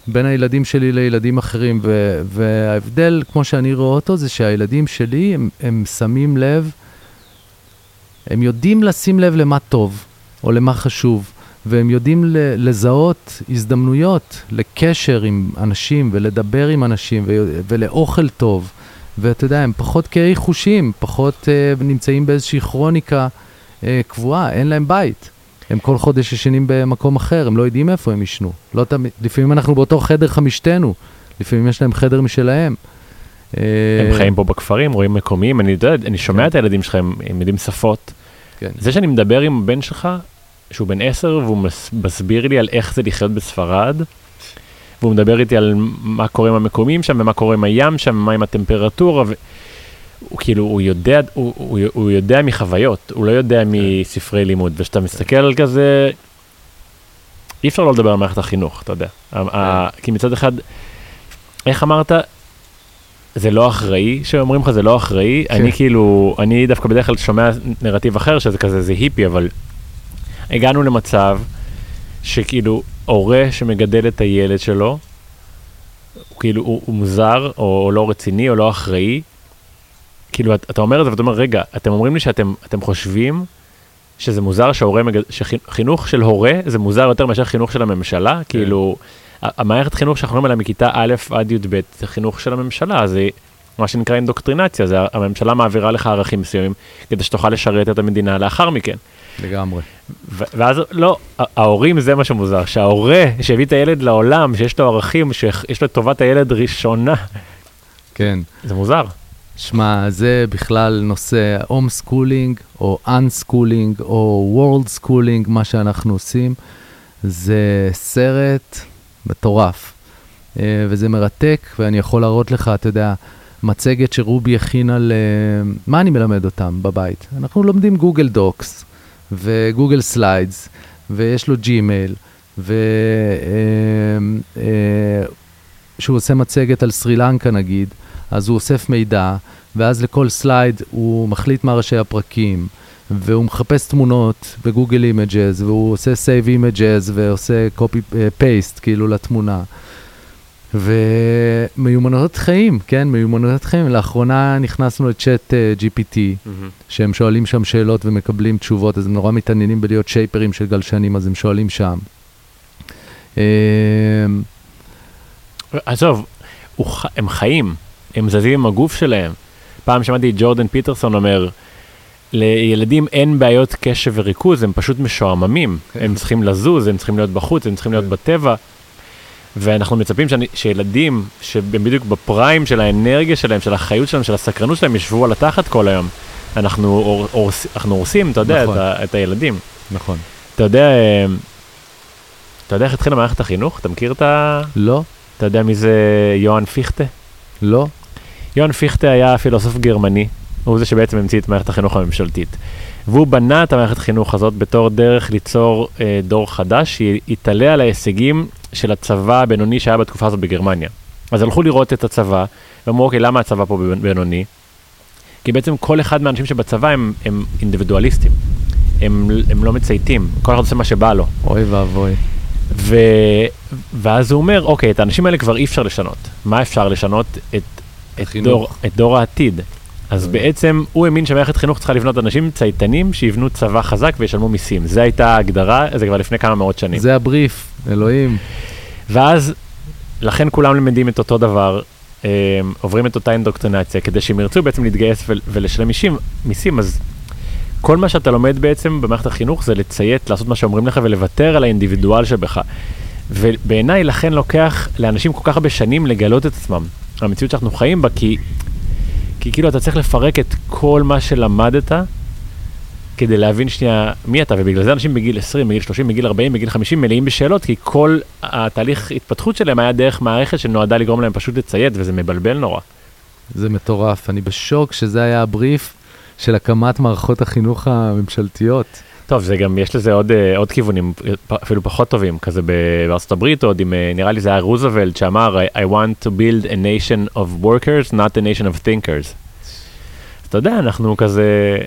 בין הילדים שלי לילדים אחרים, ו, וההבדל, כמו שאני רואה אותו, זה שהילדים שלי, הם, הם שמים לב, הם יודעים לשים לב למה טוב, או למה חשוב. והם יודעים לזהות הזדמנויות לקשר עם אנשים ולדבר עם אנשים ולאוכל טוב. ואתה יודע, הם פחות קהי חושים, פחות uh, נמצאים באיזושהי כרוניקה uh, קבועה, אין להם בית. הם כל חודש ישנים במקום אחר, הם לא יודעים איפה הם ישנו. לא תמיד, לפעמים אנחנו באותו חדר חמישתנו, לפעמים יש להם חדר משלהם. הם אה, חיים פה בכפרים, רואים מקומיים, אני יודע, אני שומע כן. את הילדים שלך, הם הם יודעים שפות. כן. זה שאני מדבר עם הבן שלך, שהוא בן עשר, והוא מס- מסביר לי על איך זה לחיות בספרד, והוא מדבר איתי על מה קורה עם המקומים שם, ומה קורה עם הים שם, ומה עם הטמפרטורה, והוא כאילו, הוא יודע, הוא, הוא, הוא יודע מחוויות, הוא לא יודע מספרי לימוד, וכשאתה מסתכל על כזה, אי אפשר לא לדבר על מערכת החינוך, אתה יודע. ה- כי מצד אחד, איך אמרת, זה לא אחראי, שאומרים לך זה לא אחראי, כן. אני כאילו, אני דווקא בדרך כלל שומע נרטיב אחר, שזה כזה, זה היפי, אבל הגענו למצב שכאילו, הורה שמגדל את הילד שלו, הוא כאילו, הוא, הוא מוזר, או, או לא רציני, או לא אחראי. כאילו, את- אתה אומר את זה ואתה אומר, רגע, אתם אומרים לי שאתם אתם חושבים שזה מוזר שההורה, מגד... שחינוך של הורה זה מוזר יותר מאשר חינוך של הממשלה, כאילו, ה- המערכת חינוך שאנחנו מדברים עליה מכיתה א' עד י"ב זה חינוך של הממשלה, זה מה שנקרא אינדוקטרינציה, זה הממשלה מעבירה לך ערכים מסוימים כדי שתוכל לשרת את המדינה לאחר מכן. לגמרי. ואז לא, ההורים זה מה שמוזר, שההורה שהביא את הילד לעולם, שיש לו ערכים, שיש לו את טובת הילד ראשונה, כן. זה מוזר. שמע, זה בכלל נושא home schooling, או unschooling, או world schooling, מה שאנחנו עושים. זה סרט מטורף, אה, וזה מרתק, ואני יכול להראות לך, אתה יודע, מצגת שרובי הכין על... אה, מה אני מלמד אותם בבית? אנחנו לומדים Google Docs, ו Google Slides, ויש לו Gmail, ושהוא עושה מצגת על סרי לנקה נגיד, אז הוא אוסף מידע, ואז לכל slide הוא מחליט מה ראשי הפרקים, והוא מחפש תמונות ב Google Images, והוא עושה save images ועושה copy אה, paste כאילו לתמונה. ומיומנויות חיים, כן, מיומנויות חיים. לאחרונה נכנסנו לצ'אט אה, GPT, שהם שואלים שם שאלות ומקבלים תשובות, אז הם נורא מתעניינים בלהיות שייפרים של גלשנים, אז הם שואלים שם. אה, עזוב, ח- הם חיים, הם זזים עם הגוף שלהם. פעם שמעתי את ג'ורדן פיטרסון אומר, לילדים אין בעיות קשב וריכוז, הם פשוט משועממים. הם צריכים לזוז, הם צריכים להיות בחוץ, הם צריכים להיות כן. בטבע. ואנחנו מצפים שאני, שילדים שהם בדיוק בפריים של האנרגיה שלהם, של החיות שלהם, של הסקרנות שלהם, ישבו על התחת כל היום. אנחנו, הור, הורס, אנחנו הורסים, אתה יודע, נכון. את, ה, את הילדים. נכון. אתה יודע, אה, אתה יודע איך התחילה מערכת החינוך? אתה מכיר את ה... לא, אתה יודע מי זה יוהאן פיכטה? לא, יוהאן פיכטה היה פילוסוף גרמני, הוא זה שבעצם המציא את מערכת החינוך הממשלתית. והוא בנה את המערכת החינוך הזאת בתור דרך ליצור אה, דור חדש שיתעלה על ההישגים של הצבא הבינוני שהיה בתקופה הזאת בגרמניה. אז הלכו לראות את הצבא, ואמרו, אוקיי, למה הצבא פה בינוני? כי בעצם כל אחד מהאנשים שבצבא הם, הם אינדיבידואליסטים. הם, הם לא מצייתים, כל אחד עושה מה שבא לו. אוי ואבוי. ו... ואז הוא אומר, אוקיי, את האנשים האלה כבר אי אפשר לשנות. מה אפשר לשנות? את, את. דור, את דור העתיד. אז בעצם הוא האמין שמערכת חינוך צריכה לבנות אנשים צייתנים שיבנו צבא חזק וישלמו מיסים. זו הייתה ההגדרה, זה כבר לפני כמה מאות שנים. זה הבריף, אלוהים. ואז, לכן כולם למדים את אותו דבר, אה, עוברים את אותה אינדוקטרינציה, כדי שהם ירצו בעצם להתגייס ול- ולשלם מיסים, מיסים, אז כל מה שאתה לומד בעצם במערכת החינוך זה לציית, לעשות מה שאומרים לך ולוותר על האינדיבידואל שבך. ובעיניי לכן לוקח לאנשים כל כך הרבה שנים לגלות את עצמם, המציאות שאנחנו חיים בה, כי, כי כאילו אתה צריך לפרק את כל מה שלמדת כדי להבין שנייה מי אתה, ובגלל זה אנשים בגיל 20, בגיל 30, בגיל 40, בגיל 50 מלאים בשאלות, כי כל התהליך התפתחות שלהם היה דרך מערכת שנועדה לגרום להם פשוט לציית, וזה מבלבל נורא. זה מטורף. אני בשוק שזה היה הבריף של הקמת מערכות החינוך הממשלתיות. טוב, זה גם, יש לזה עוד, אה, עוד כיוונים, אפילו פחות טובים, כזה בארצות הברית, עוד עם, אה, נראה לי זה היה רוזוולט שאמר, I, I want to build a nation of workers, not a nation of thinkers. אז אתה יודע, אנחנו כזה,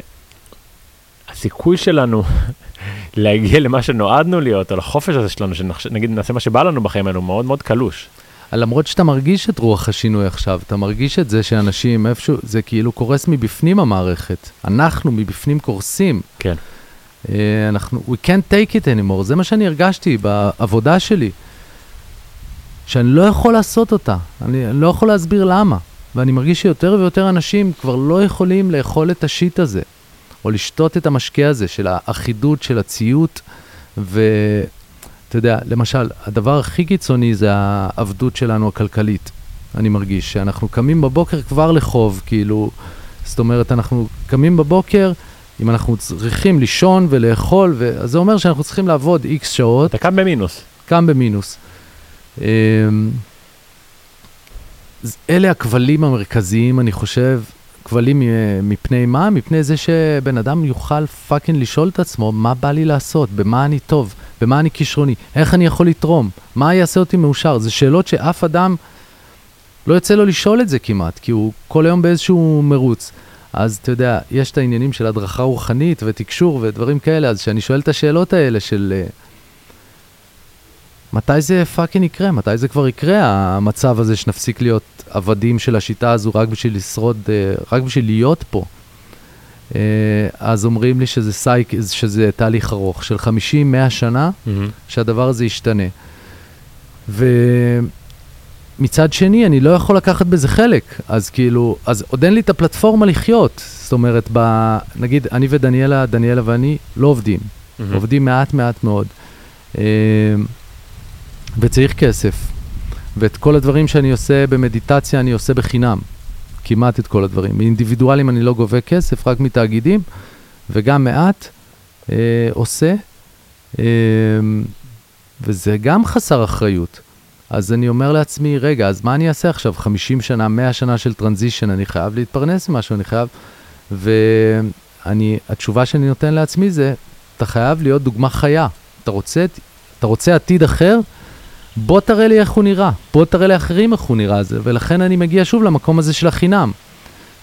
הסיכוי שלנו <laughs> להגיע למה שנועדנו להיות, על החופש הזה שלנו, שנגיד נעשה מה שבא לנו בחיים האלו, מאוד מאוד קלוש. למרות שאתה מרגיש את רוח השינוי עכשיו, אתה מרגיש את זה שאנשים איפשהו, זה כאילו קורס מבפנים המערכת. אנחנו מבפנים קורסים. כן. אה, אנחנו, we can't take it anymore, זה מה שאני הרגשתי בעבודה שלי. שאני לא יכול לעשות אותה, אני, אני לא יכול להסביר למה. ואני מרגיש שיותר ויותר אנשים כבר לא יכולים לאכול את השיט הזה, או לשתות את המשקה הזה של האחידות, של הציות, ואתה יודע, למשל, הדבר הכי קיצוני זה העבדות שלנו הכלכלית. אני מרגיש שאנחנו קמים בבוקר כבר לחוב, כאילו, זאת אומרת, אנחנו קמים בבוקר אם אנחנו צריכים לישון ולאכול, ו... אז זה אומר שאנחנו צריכים לעבוד איקס שעות, אתה קם במינוס. קם במינוס. אמ, אלה הכבלים המרכזיים, אני חושב, כבלים מפני מה? מפני זה שבן אדם יוכל fucking לשאול את עצמו, מה בא לי לעשות, במה אני טוב, במה אני כישרוני, איך אני יכול לתרום, מה יעשה אותי מאושר. זה שאלות שאף אדם לא יוצא לו לשאול את זה כמעט, כי הוא כל היום באיזשהו מרוץ. אז אתה יודע, יש את העניינים של הדרכה רוחנית ותקשור ודברים כאלה, אז כשאני שואל את השאלות האלה של אה, מתי זה פאקינג יקרה, מתי זה כבר יקרה, המצב הזה שנפסיק להיות עבדים של השיטה הזו רק בשביל לשרוד, אה, רק בשביל להיות פה. אה, אז אומרים לי שזה סייק, שזה תהליך ארוך של 50-100 שנה, Mm-hmm. שהדבר הזה ישתנה. ומצד שני, אני לא יכול לקחת בזה חלק. אז כאילו, אז עוד אין לי את הפלטפורמה לחיות. זאת אומרת, ב, נגיד, אני ודניאלה, דניאלה ואני לא עובדים. Mm-hmm. עובדים מעט מעט מאוד. אה, וצריך כסף. ואת כל הדברים שאני עושה במדיטציה, אני עושה בחינם. כמעט את כל הדברים. מאינדיבידואלים אני לא גובה כסף, רק מתאגידים, וגם מעט אה, עושה. אה, וזה גם חסר אחריות. אז אני אומר לעצמי, רגע, אז מה אני אעשה עכשיו? 50 שנה, 100 שנה של טרנזישן, אני חייב להתפרנס ממשהו, אני חייב... ואני, התשובה שאני נותן לעצמי זה, אתה חייב להיות דוגמה חיה. אתה רוצה, אתה רוצה עתיד אחר? בוא תראה לי איך הוא נראה, בוא תראה לאחרים איך הוא נראה זה, ולכן אני מגיע שוב למקום הזה של החינם,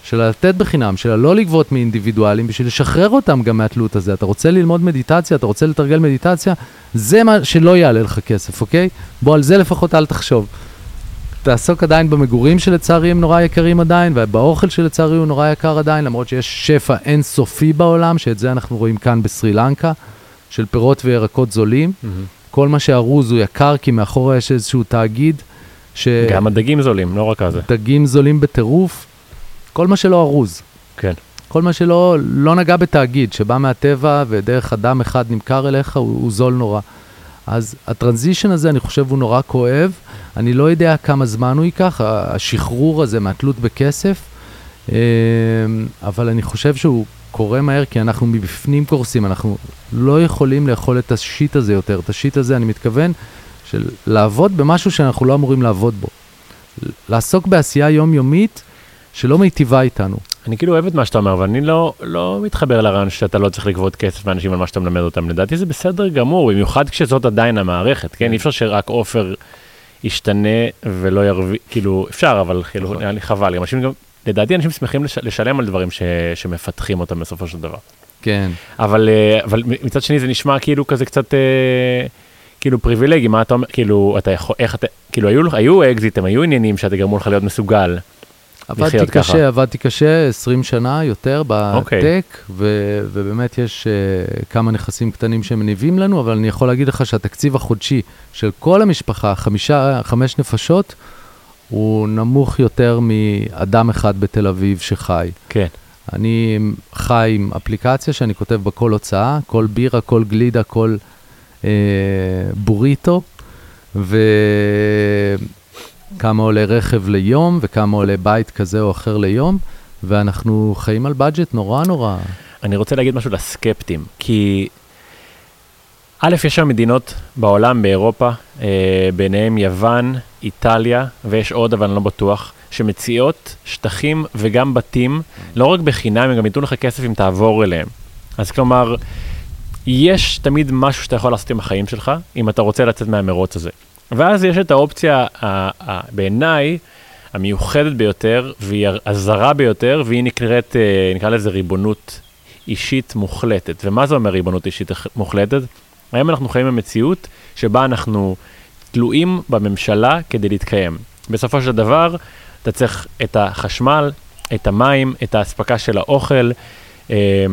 של לתת בחינם, של לא לגבות מאינדיבידואלים, בשביל לשחרר אותם גם מהתלות הזה. אתה רוצה ללמוד מדיטציה, אתה רוצה לתרגל מדיטציה, זה מה שלא יעלה לך כסף, אוקיי? בוא על זה לפחות אל תחשוב. תעסוק עדיין במגורים שלצערי הם נורא יקרים עדיין, ובאוכל שלצערי הוא נורא יקר עדיין, למרות שיש שפע אינסופי בעולם, שאת זה אנחנו רואים כאן בסרי לנקה, של פירות וירקות זולים. Mm-hmm. כל מה שארוז הוא יקר, כי מאחורה יש איזשהו תאגיד, שדגים גם הדגים זולים, לא רק הזה. זולים בטירוף, כל מה שלא ארוז. כן. כל מה שלא לא נגע בתאגיד, שבא מהטבע ודרך אדם אחד נמכר אליך, הוא, הוא זול נורא. אז הטרנזישן הזה, אני חושב, הוא נורא כואב. אני לא יודע כמה זמן הוא ייקח, השחרור הזה מהתלות בכסף, אה, אבל אני חושב שהוא קורה מהר, כי אנחנו מבפנים קורסים, אנחנו לא יכולים לאכול את השיט הזה יותר. את השיט הזה, אני מתכוון, של לעבוד במשהו שאנחנו לא אמורים לעבוד בו. לעסוק בעשייה יומיומית שלא מיטיבה איתנו. אני כאילו אוהב את מה שאתה אומר, אבל אני לא, לא מתחבר לרעיון שאתה לא צריך לגבות כסף מאנשים על מה שאתה מלמד אותם. לדעתי זה בסדר גמור, במיוחד כשזאת עדיין המערכת, כן? אי אפשר שרק עופר ישתנה ולא ירוויח, כאילו, אפשר, אבל כאילו, נכון. נראה לי חבל. אנשים גם, לדעתי אנשים שמחים לש, לשלם על דברים ש, שמפתחים אותם בסופו של דבר. כן. אבל, אה, אבל מצד שני זה נשמע כאילו כזה קצת, אה, כאילו פריבילגי, מה אתה אומר, כאילו, אתה יכול, איך אתה, כאילו, היו, היו אקזיטים, היו עניינים שאתה גרמו לך להיות מסוגל. עבדתי קשה, ככה. עבדתי קשה 20 שנה יותר אוקיי. בטק, ו- ובאמת יש uh, כמה נכסים קטנים שמניבים לנו, אבל אני יכול להגיד לך שהתקציב החודשי של כל המשפחה, חמישה, חמש נפשות, הוא נמוך יותר מאדם אחד בתל אביב שחי. כן. אני חי עם אפליקציה שאני כותב בה כל הוצאה, כל בירה, כל גלידה, כל אה, בוריטו, וכמה עולה רכב ליום, וכמה עולה בית כזה או אחר ליום, ואנחנו חיים על בדג'ט נורא נורא. אני רוצה להגיד משהו לסקפטים, כי א', יש שם מדינות בעולם, באירופה, אה, ביניהם יוון, איטליה, ויש עוד, אבל אני לא בטוח, שמציעות שטחים וגם בתים, לא רק בחינם, הם גם ייתנו לך כסף אם תעבור אליהם. אז כלומר, יש תמיד משהו שאתה יכול לעשות עם החיים שלך, אם אתה רוצה לצאת מהמרוץ הזה. ואז יש את האופציה, בעיניי, המיוחדת ביותר, והיא הזרה ביותר, והיא נקראת, אה, נקרא לזה ריבונות אישית מוחלטת. ומה זה אומר ריבונות אישית מוחלטת? היום אנחנו חיים במציאות שבה אנחנו תלויים בממשלה כדי להתקיים. בסופו של דבר, אתה צריך את החשמל, את המים, את האספקה של האוכל, אה,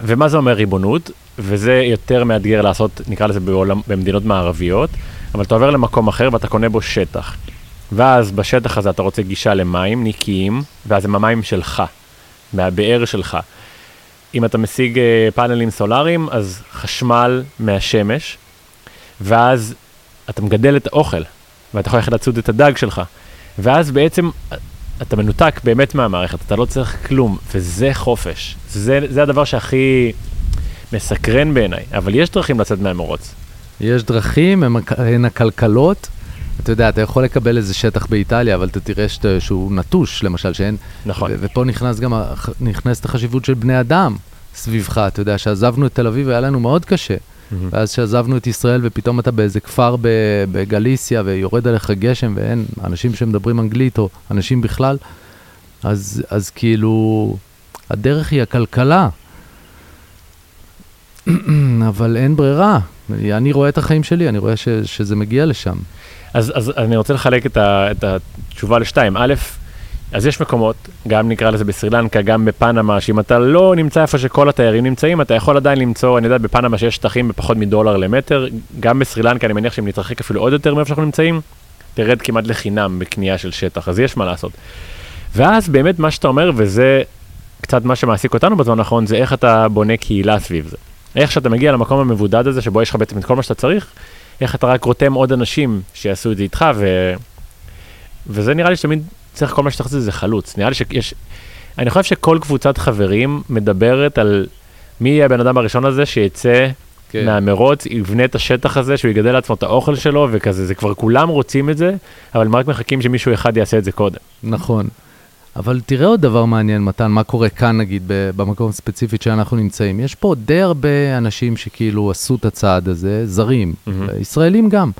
ומה זה אומר ריבונות? וזה יותר מאתגר לעשות, נקרא לזה בעולם, במדינות מערביות, אבל אתה עובר למקום אחר ואתה קונה בו שטח. ואז בשטח הזה אתה רוצה גישה למים נקיים, ואז הם המים שלך, מהבאר שלך. אם אתה משיג אה, פאנלים סולאריים, אז חשמל מהשמש, ואז אתה מגדל את האוכל, ואתה יכול ללכת לצוד את הדג שלך. ואז בעצם אתה מנותק באמת מהמערכת, אתה לא צריך כלום, וזה חופש. זה, זה הדבר שהכי מסקרן בעיניי, אבל יש דרכים לצאת מהמרוץ. יש דרכים, הן הן הכלכלות. אתה יודע, אתה יכול לקבל איזה שטח באיטליה, אבל אתה תראה שאתה, שהוא נטוש, למשל, שאין... נכון. ו- ופה נכנס גם, נכנסת החשיבות של בני אדם סביבך. אתה יודע, שעזבנו את תל אביב, היה לנו מאוד קשה. מהמם. ואז שעזבנו את ישראל, ופתאום אתה באיזה כפר בגליסיה, ויורד עליך גשם, ואין אנשים שמדברים אנגלית, או אנשים בכלל, אז, אז כאילו, הדרך היא הכלכלה. <clears throat> אבל אין ברירה. אני רואה את החיים שלי, אני רואה ש, שזה מגיע לשם. אז, אז אני רוצה לחלק את, ה, את התשובה לשתיים. א', אז יש מקומות, גם נקרא לזה בסרילנקה, גם בפנמה, שאם אתה לא נמצא איפה שכל התיירים נמצאים, אתה יכול עדיין למצוא, אני יודע, בפנמה שיש שטחים בפחות מדולר למטר, גם בסרילנקה, אני מניח שאם נתרחק אפילו עוד יותר מאיפה שאנחנו נמצאים, תרד כמעט לחינם בקנייה של שטח, אז יש מה לעשות. ואז באמת מה שאתה אומר, וזה קצת מה שמעסיק אותנו בזמן האחרון, זה איך אתה בונה קהילה סביב זה. איך שאתה מגיע למקום המבודד הזה, שבו יש לך בעצם את כל מה שאתה צריך, איך אתה רק רותם עוד אנשים שיעשו את זה איתך, ו... וזה נראה לי שתמיד צריך כל מה שצריך זה, חלוץ. נראה לי שיש... אני חושב שכל קבוצת חברים מדברת על מי יהיה הבן אדם הראשון הזה שיצא כן. מהמרוץ, יבנה את השטח הזה, שהוא יגדל לעצמו את האוכל שלו, וכזה, זה כבר כולם רוצים את זה, אבל הם רק מחכים שמישהו אחד יעשה את זה קודם. נכון. אבל תראה עוד דבר מעניין, מתן, מה קורה כאן, נגיד, במקום הספציפית שאנחנו נמצאים. יש פה די הרבה אנשים שכאילו עשו את הצעד הזה, זרים, מהמם. ישראלים גם.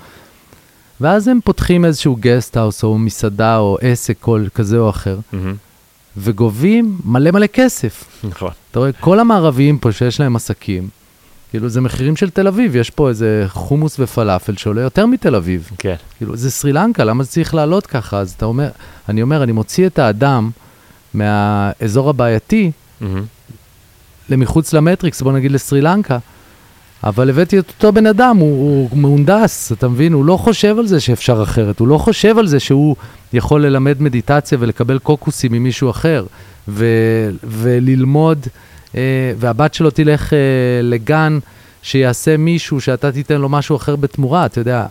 ואז הם פותחים איזשהו guest house או מסעדה או עסק כל כזה או אחר, וגובים מלא מלא כסף. נכון. אתה רואה, כל המערביים פה שיש להם עסקים, כאילו זה מחירים של תל אביב, יש פה איזה חומוס ופלאפל שעולה יותר מתל אביב. כן. כאילו, זה סרילנקה, למה זה צריך לעלות ככה? אז אתה אומר, אני אומר, אני מוציא את האדם מהאזור הבעייתי למחוץ למטריקס, בוא נגיד לסרילנקה, אבל הבאתי את אותו בן אדם, הוא, הוא מהונדס, אתה מבין? הוא לא חושב על זה שאפשר אחרת, הוא לא חושב על זה שהוא יכול ללמד מדיטציה ולקבל קוקוסים ממישהו אחר, ו, וללמוד, אה, והבת שלו תלך אה, לגן שיעשה מישהו, שאתה תיתן לו משהו אחר בתמורה, אתה יודע.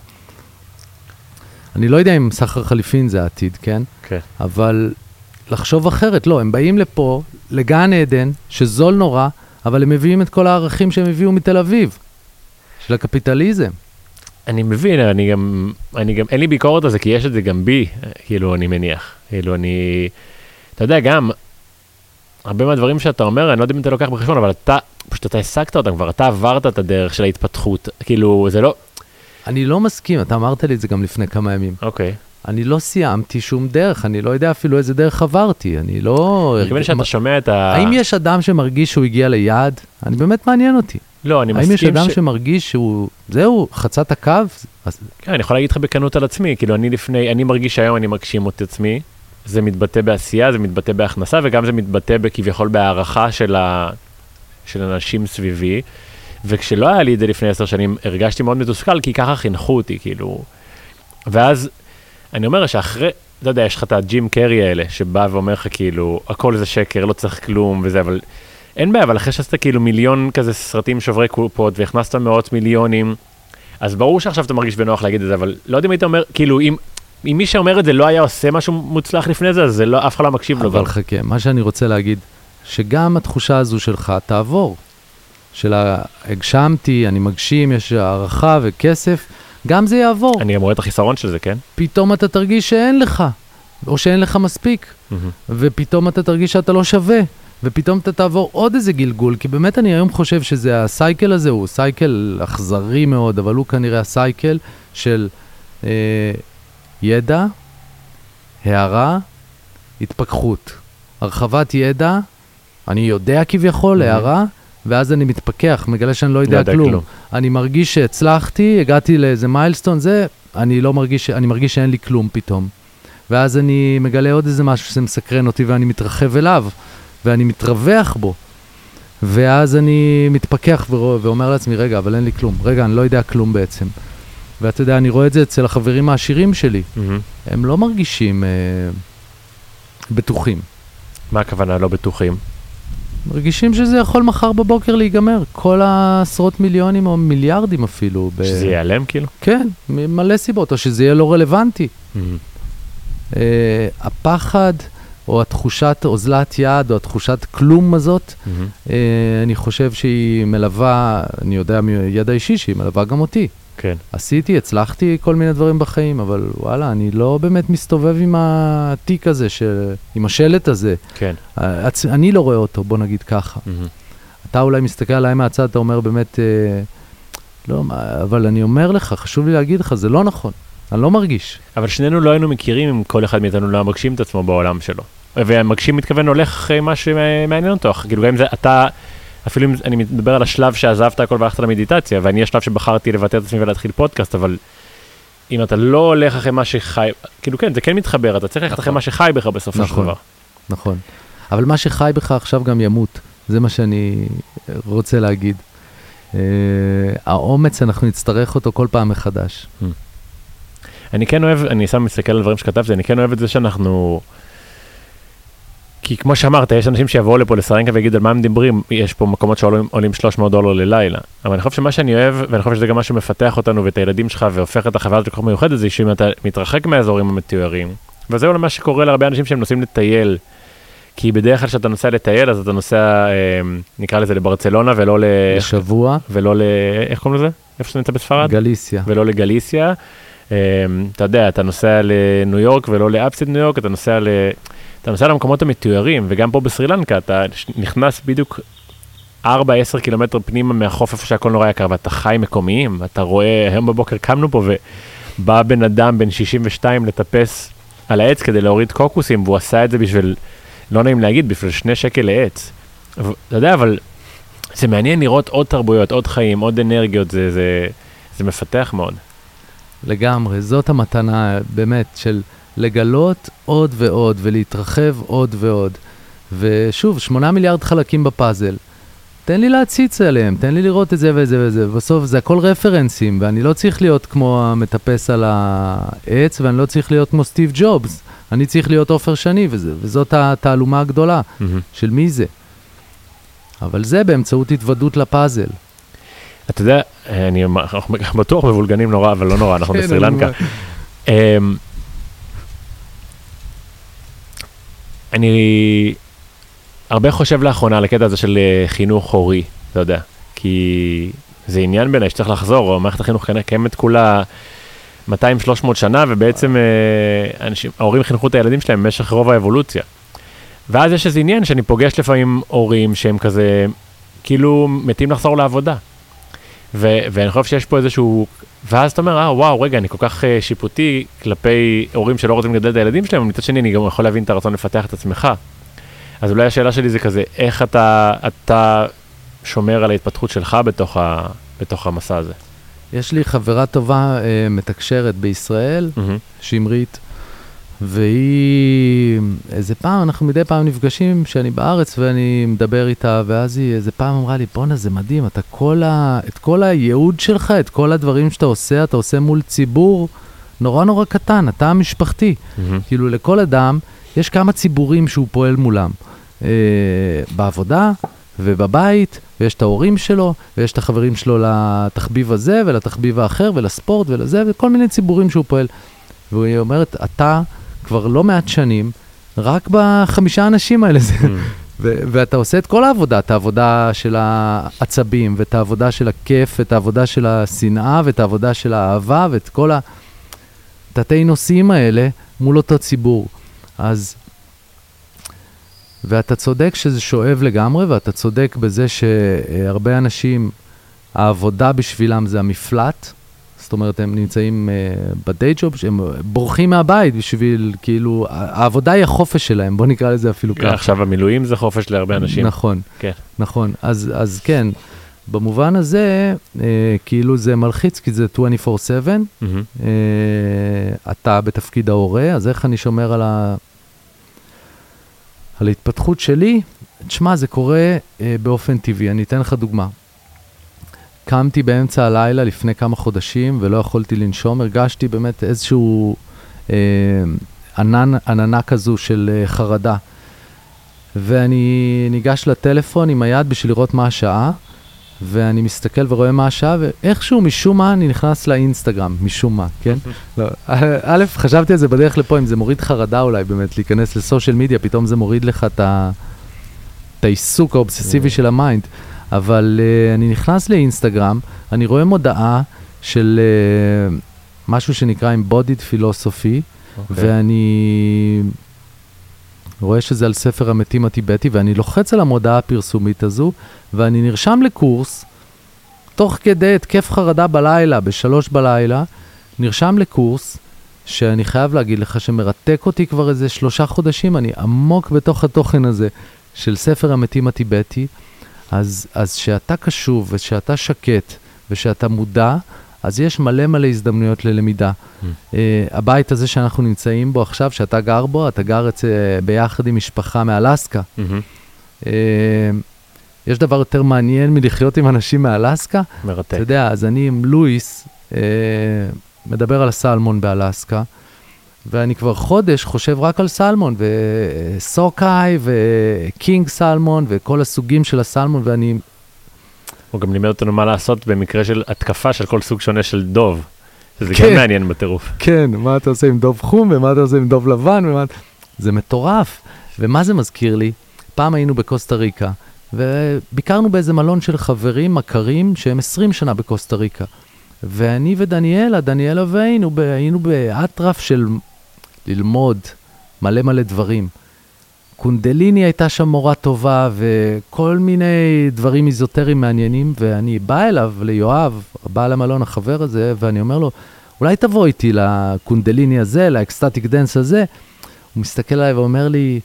אני לא יודע אם סחר חליפין זה העתיד, כן? כן. אבל לחשוב אחרת, לא, הם באים לפה, לגן עדן, שזול נורא, אבל הם מביאים את כל הערכים שהם הביאו מתל אביב, של הקפיטליזם. אני מבין, אני גם, אני גם, אין לי ביקורת על זה, כי יש את זה גם בי, כאילו, אני מניח. כאילו, אני, אתה יודע, גם, הרבה מהדברים שאתה אומר, אני לא יודע אם אתה לוקח בחשבון, אבל אתה, פשוט אתה השגת אותם כבר, אתה עברת את הדרך של ההתפתחות, כאילו, זה לא, אני לא מסכים, אתה אמרת לי את זה גם לפני כמה ימים. אוקיי. אני לא סיימתי שום דרך, אני לא יודע אפילו איזה דרך עברתי, אני לא... מתכוון שאתה שומע את ה... האם יש אדם שמרגיש שהוא הגיע ליעד? אני באמת מעניין אותי. לא, אני האם יש מסכים אדם ש... שמרגיש שהוא, זהו, חצה את הקו? אז כן, אני יכול להגיד לך בכנות על עצמי, כאילו, אני לפני, אני מרגיש שהיום אני מגשים את עצמי, זה מתבטא בעשייה, זה מתבטא בהכנסה, וגם זה מתבטא כביכול בהערכה של, ה... של אנשים סביבי. וכשלא היה לי את זה לפני עשר שנים, הרגשתי מאוד מתוסכל, כי ככה חינכו אותי, כאילו. ואז, אני אומר שאחרי, אתה יודע, יש לך את הג'ים קרי האלה, שבא ואומר לך כאילו, הכל זה שקר, לא צריך כלום וזה, אבל אין בעיה, אבל אחרי שעשית כאילו מיליון כזה סרטים שוברי קופות, והכנסת מאות מיליונים, אז ברור שעכשיו אתה מרגיש בנוח להגיד את זה, אבל לא יודע אם היית אומר, כאילו, אם... אם מי שאומר את זה לא היה עושה משהו מוצלח לפני זה, אז זה לא, אף אחד לא מקשיב לו. אבל גם. חכה, מה שאני רוצה להגיד, שגם התחושה הזו שלך תעבור. של הגשמתי, אני מגשים, יש הערכה וכסף, גם זה יעבור. אני גם רואה את החיסרון של זה, כן? פתאום אתה תרגיש שאין לך, או שאין לך מספיק, ופתאום אתה תרגיש שאתה לא שווה, ופתאום אתה תעבור עוד איזה גלגול, כי באמת אני היום חושב שזה הסייקל הזה, הוא סייקל אכזרי מאוד, אבל הוא כנראה הסייקל של אה, ידע, הערה, התפכחות. הרחבת ידע, אני יודע כביכול, מהמם. הערה, ואז אני מתפכח, מגלה שאני לא יודע, לא יודע כלום. כלום. אני מרגיש שהצלחתי, הגעתי לאיזה מיילסטון, זה, אני לא מרגיש, אני מרגיש שאין לי כלום פתאום. ואז אני מגלה עוד איזה משהו שמסקרן אותי ואני מתרחב אליו, ואני מתרווח בו. ואז אני מתפכח ורוא- ואומר לעצמי, רגע, אבל אין לי כלום. רגע, אני לא יודע כלום בעצם. ואתה יודע, אני רואה את זה אצל החברים העשירים שלי. הם לא מרגישים אה, בטוחים. מה הכוונה לא בטוחים? מרגישים שזה יכול מחר בבוקר להיגמר. כל העשרות מיליונים או מיליארדים אפילו. ב- שזה ייעלם כאילו? כן, מלא סיבות, או שזה יהיה לא רלוונטי. Uh, הפחד או התחושת אוזלת יד, או התחושת כלום הזאת, מהמם. אה, אני חושב שהיא מלווה, אני יודע מידע אישי שהיא מלווה גם אותי. כן. עשיתי, הצלחתי כל מיני דברים בחיים, אבל וואלה, אני לא באמת מסתובב עם התיק הזה, ש... עם השלט הזה. כן. הצ... אני לא רואה אותו, בוא נגיד ככה. מהמם. אתה אולי מסתכל עליי מהצד, אתה אומר באמת, אה, לא, אבל אני אומר לך, חשוב לי להגיד לך, זה לא נכון. אני לא מרגיש. אבל שנינו לא היינו מכירים אם כל אחד מאיתנו לא היה מגשים את עצמו בעולם שלו. ומגשים מתכוון הולך אחרי מה שמעניין אותו, כאילו גם אם זה אתה, אפילו אם אני מדבר על השלב שעזבת הכל והלכת למדיטציה, ואני השלב שבחרתי לבטא את עצמי ולהתחיל פודקאסט, אבל אם אתה לא הולך אחרי מה שחי, כאילו כן, זה כן מתחבר, אתה צריך ללכת אחרי נכון. מה שחי בך בסופו של נכון. דבר. נכון. אבל מה שחי בך עכשיו גם ימות, זה מה שאני רוצה להגיד. אה, האומץ, אנחנו נצטרך אותו כל פעם מחדש. אני כן אוהב, אני שם מסתכל על דברים שכתבתי, אני כן אוהב את זה שאנחנו... כי כמו שאמרת, יש אנשים שיבואו לפה לסרנקה ויגידו על מה הם מדברים, יש פה מקומות שעולים עולים 300 דולר ללילה. אבל אני חושב שמה שאני אוהב, ואני חושב שזה גם מה שמפתח אותנו ואת הילדים שלך והופך את החוויה הזאת לכל כך מיוחדת, זה שאם אתה מתרחק מהאזורים המתוארים, וזה אולי מה שקורה להרבה אנשים שהם נוסעים לטייל. כי בדרך כלל כשאתה נוסע לטייל, אז אתה נוסע, אה, נקרא לזה לברצלונה ולא ל... לשבוע, ולא ל... איך קוראים לזה? איפה שאתה נמצא בספרד? גליסיה. ולא לגליסיה. Um, אתה יודע, אתה נוסע לניו יורק ולא לאפסיד ניו יורק, אתה נוסע, ל... אתה נוסע למקומות המתוארים, וגם פה בסרי לנקה אתה נכנס בדיוק 4-10 קילומטר פנימה מהחוף איפה שהכל נורא יקר, ואתה חי מקומיים, אתה רואה, היום בבוקר קמנו פה ובא בן אדם בן 62 לטפס על העץ כדי להוריד קוקוסים, והוא עשה את זה בשביל, לא נעים להגיד, בשביל שני שקל לעץ. אתה יודע, אבל זה מעניין לראות עוד תרבויות, עוד חיים, עוד אנרגיות, זה, זה, זה מפתח מאוד. לגמרי, זאת המתנה באמת של לגלות עוד ועוד ולהתרחב עוד ועוד. ושוב, שמונה מיליארד חלקים בפאזל. תן לי להציץ עליהם, תן לי לראות את זה ואת זה וזה. בסוף זה הכל רפרנסים, ואני לא צריך להיות כמו המטפס על העץ, ואני לא צריך להיות כמו סטיב ג'ובס. אני צריך להיות עופר שני, וזה, וזאת התעלומה הגדולה של מי זה. אבל זה באמצעות התוודות לפאזל. אתה יודע, אני אנחנו <laughs> בטוח מבולגנים נורא, אבל לא נורא, אנחנו כן, בסרי אני לנקה. אני הרבה חושב לאחרונה על הקטע הזה של אה, חינוך הורי, אתה יודע, כי זה עניין בעיניי שצריך לחזור, מערכת החינוך כנראה קיימת כולה 200-300 שנה, ובעצם אה, אנשים, ההורים חינכו את הילדים שלהם במשך רוב האבולוציה. ואז יש איזה עניין שאני פוגש לפעמים הורים שהם כזה, כאילו מתים לחזור לעבודה. ו- ואני חושב שיש פה איזשהו, ואז אתה אומר, אה, וואו, רגע, אני כל כך uh, שיפוטי כלפי הורים שלא רוצים לגדל את הילדים שלהם, אבל מצד שני אני גם יכול להבין את הרצון לפתח את עצמך. אז אולי השאלה שלי זה כזה, איך אתה, אתה שומר על ההתפתחות שלך בתוך, ה, בתוך המסע הזה? יש לי חברה טובה אה, מתקשרת בישראל, מהמם. שמרית, והיא, איזה פעם, אנחנו מדי פעם נפגשים כשאני בארץ ואני מדבר איתה, ואז היא איזה פעם אמרה לי, בואנה, זה מדהים, אתה כל ה... את כל הייעוד שלך, את כל הדברים שאתה עושה, אתה עושה מול ציבור נורא נורא קטן, אתה המשפחתי. מהמם. כאילו, לכל אדם יש כמה ציבורים שהוא פועל מולם. אה, בעבודה ובבית, ויש את ההורים שלו, ויש את החברים שלו לתחביב הזה ולתחביב האחר ולספורט ולזה, וכל מיני ציבורים שהוא פועל. והיא אומרת, אתה כבר לא מעט שנים, רק בחמישה אנשים האלה. מהמם. <laughs> ו- ואתה עושה את כל העבודה, את העבודה של העצבים, ואת העבודה של הכיף, ואת העבודה של השנאה, ואת העבודה של האהבה, ואת כל התתי נושאים האלה מול אותו ציבור. אז... ואתה צודק שזה שואב לגמרי, ואתה צודק בזה שהרבה אנשים, העבודה בשבילם זה המפלט. זאת אומרת, הם נמצאים uh, בדיי ג'וב, שהם בורחים מהבית בשביל, כאילו, העבודה היא החופש שלהם, בוא נקרא לזה אפילו ככה. עכשיו המילואים זה חופש להרבה אנשים. נכון, כן. נכון. אז, אז כן, במובן הזה, אה, כאילו זה מלחיץ, כי זה 24/7. מהמם. אה, אתה בתפקיד ההורה, אז איך אני שומר על, ה... על ההתפתחות שלי? תשמע, זה קורה אה, באופן טבעי. אני אתן לך דוגמה. קמתי באמצע הלילה לפני כמה חודשים ולא יכולתי לנשום, הרגשתי באמת איזשהו אה, ענן, עננה כזו של אה, חרדה. ואני ניגש לטלפון עם היד בשביל לראות מה השעה, ואני מסתכל ורואה מה השעה, ואיכשהו, משום מה, אני נכנס לאינסטגרם, משום מה, כן? <laughs> לא, א', חשבתי על זה בדרך לפה, אם זה מוריד חרדה אולי באמת, להיכנס ל social media, פתאום זה מוריד לך את, העיסוק האובססיבי של ה mind. אבל אה, אני נכנס לאינסטגרם, אני רואה מודעה של אה, משהו שנקרא Embodied Philosophy, אוקיי. אוקיי. ואני רואה שזה על ספר המתים הטיבטי, ואני לוחץ על המודעה הפרסומית הזו, ואני נרשם לקורס, תוך כדי התקף חרדה בלילה, בשלוש בלילה, נרשם לקורס, שאני חייב להגיד לך שמרתק אותי כבר איזה שלושה חודשים, אני עמוק בתוך התוכן הזה של ספר המתים הטיבטי. אז, אז שאתה קשוב ושאתה שקט ושאתה מודע, אז יש מלא מלא הזדמנויות ללמידה. Mm. Uh, הבית הזה שאנחנו נמצאים בו עכשיו, שאתה גר בו, אתה גר אצ... ביחד עם משפחה מאלסקה. Mm-hmm. Uh, יש דבר יותר מעניין מלחיות עם אנשים מאלסקה? מרתק. אתה יודע, אז אני עם לואיס uh, מדבר על הסלמון באלסקה. ואני כבר חודש חושב רק על סלמון, וסוקאי, וקינג סלמון, וכל הסוגים של הסלמון, ואני... הוא גם לימד אותנו מה לעשות במקרה של התקפה של כל סוג שונה של דוב. שזה כן, גם מעניין בטירוף. כן, מה אתה עושה עם דוב חום, ומה אתה עושה עם דוב לבן, ומה... זה מטורף. ומה זה מזכיר לי? פעם היינו בקוסטה ריקה, וביקרנו באיזה מלון של חברים, מכרים, שהם 20 שנה בקוסטה ריקה. ואני ודניאלה, דניאלה והיינו, היינו באטרף של ללמוד מלא מלא דברים. קונדליני הייתה שם מורה טובה, וכל מיני דברים איזוטריים מעניינים, ואני בא אליו, ליואב, בעל המלון, החבר הזה, ואני אומר לו, אולי תבוא איתי לקונדליני הזה, ל ecstatic dance הזה. הוא מסתכל עליי ואומר לי,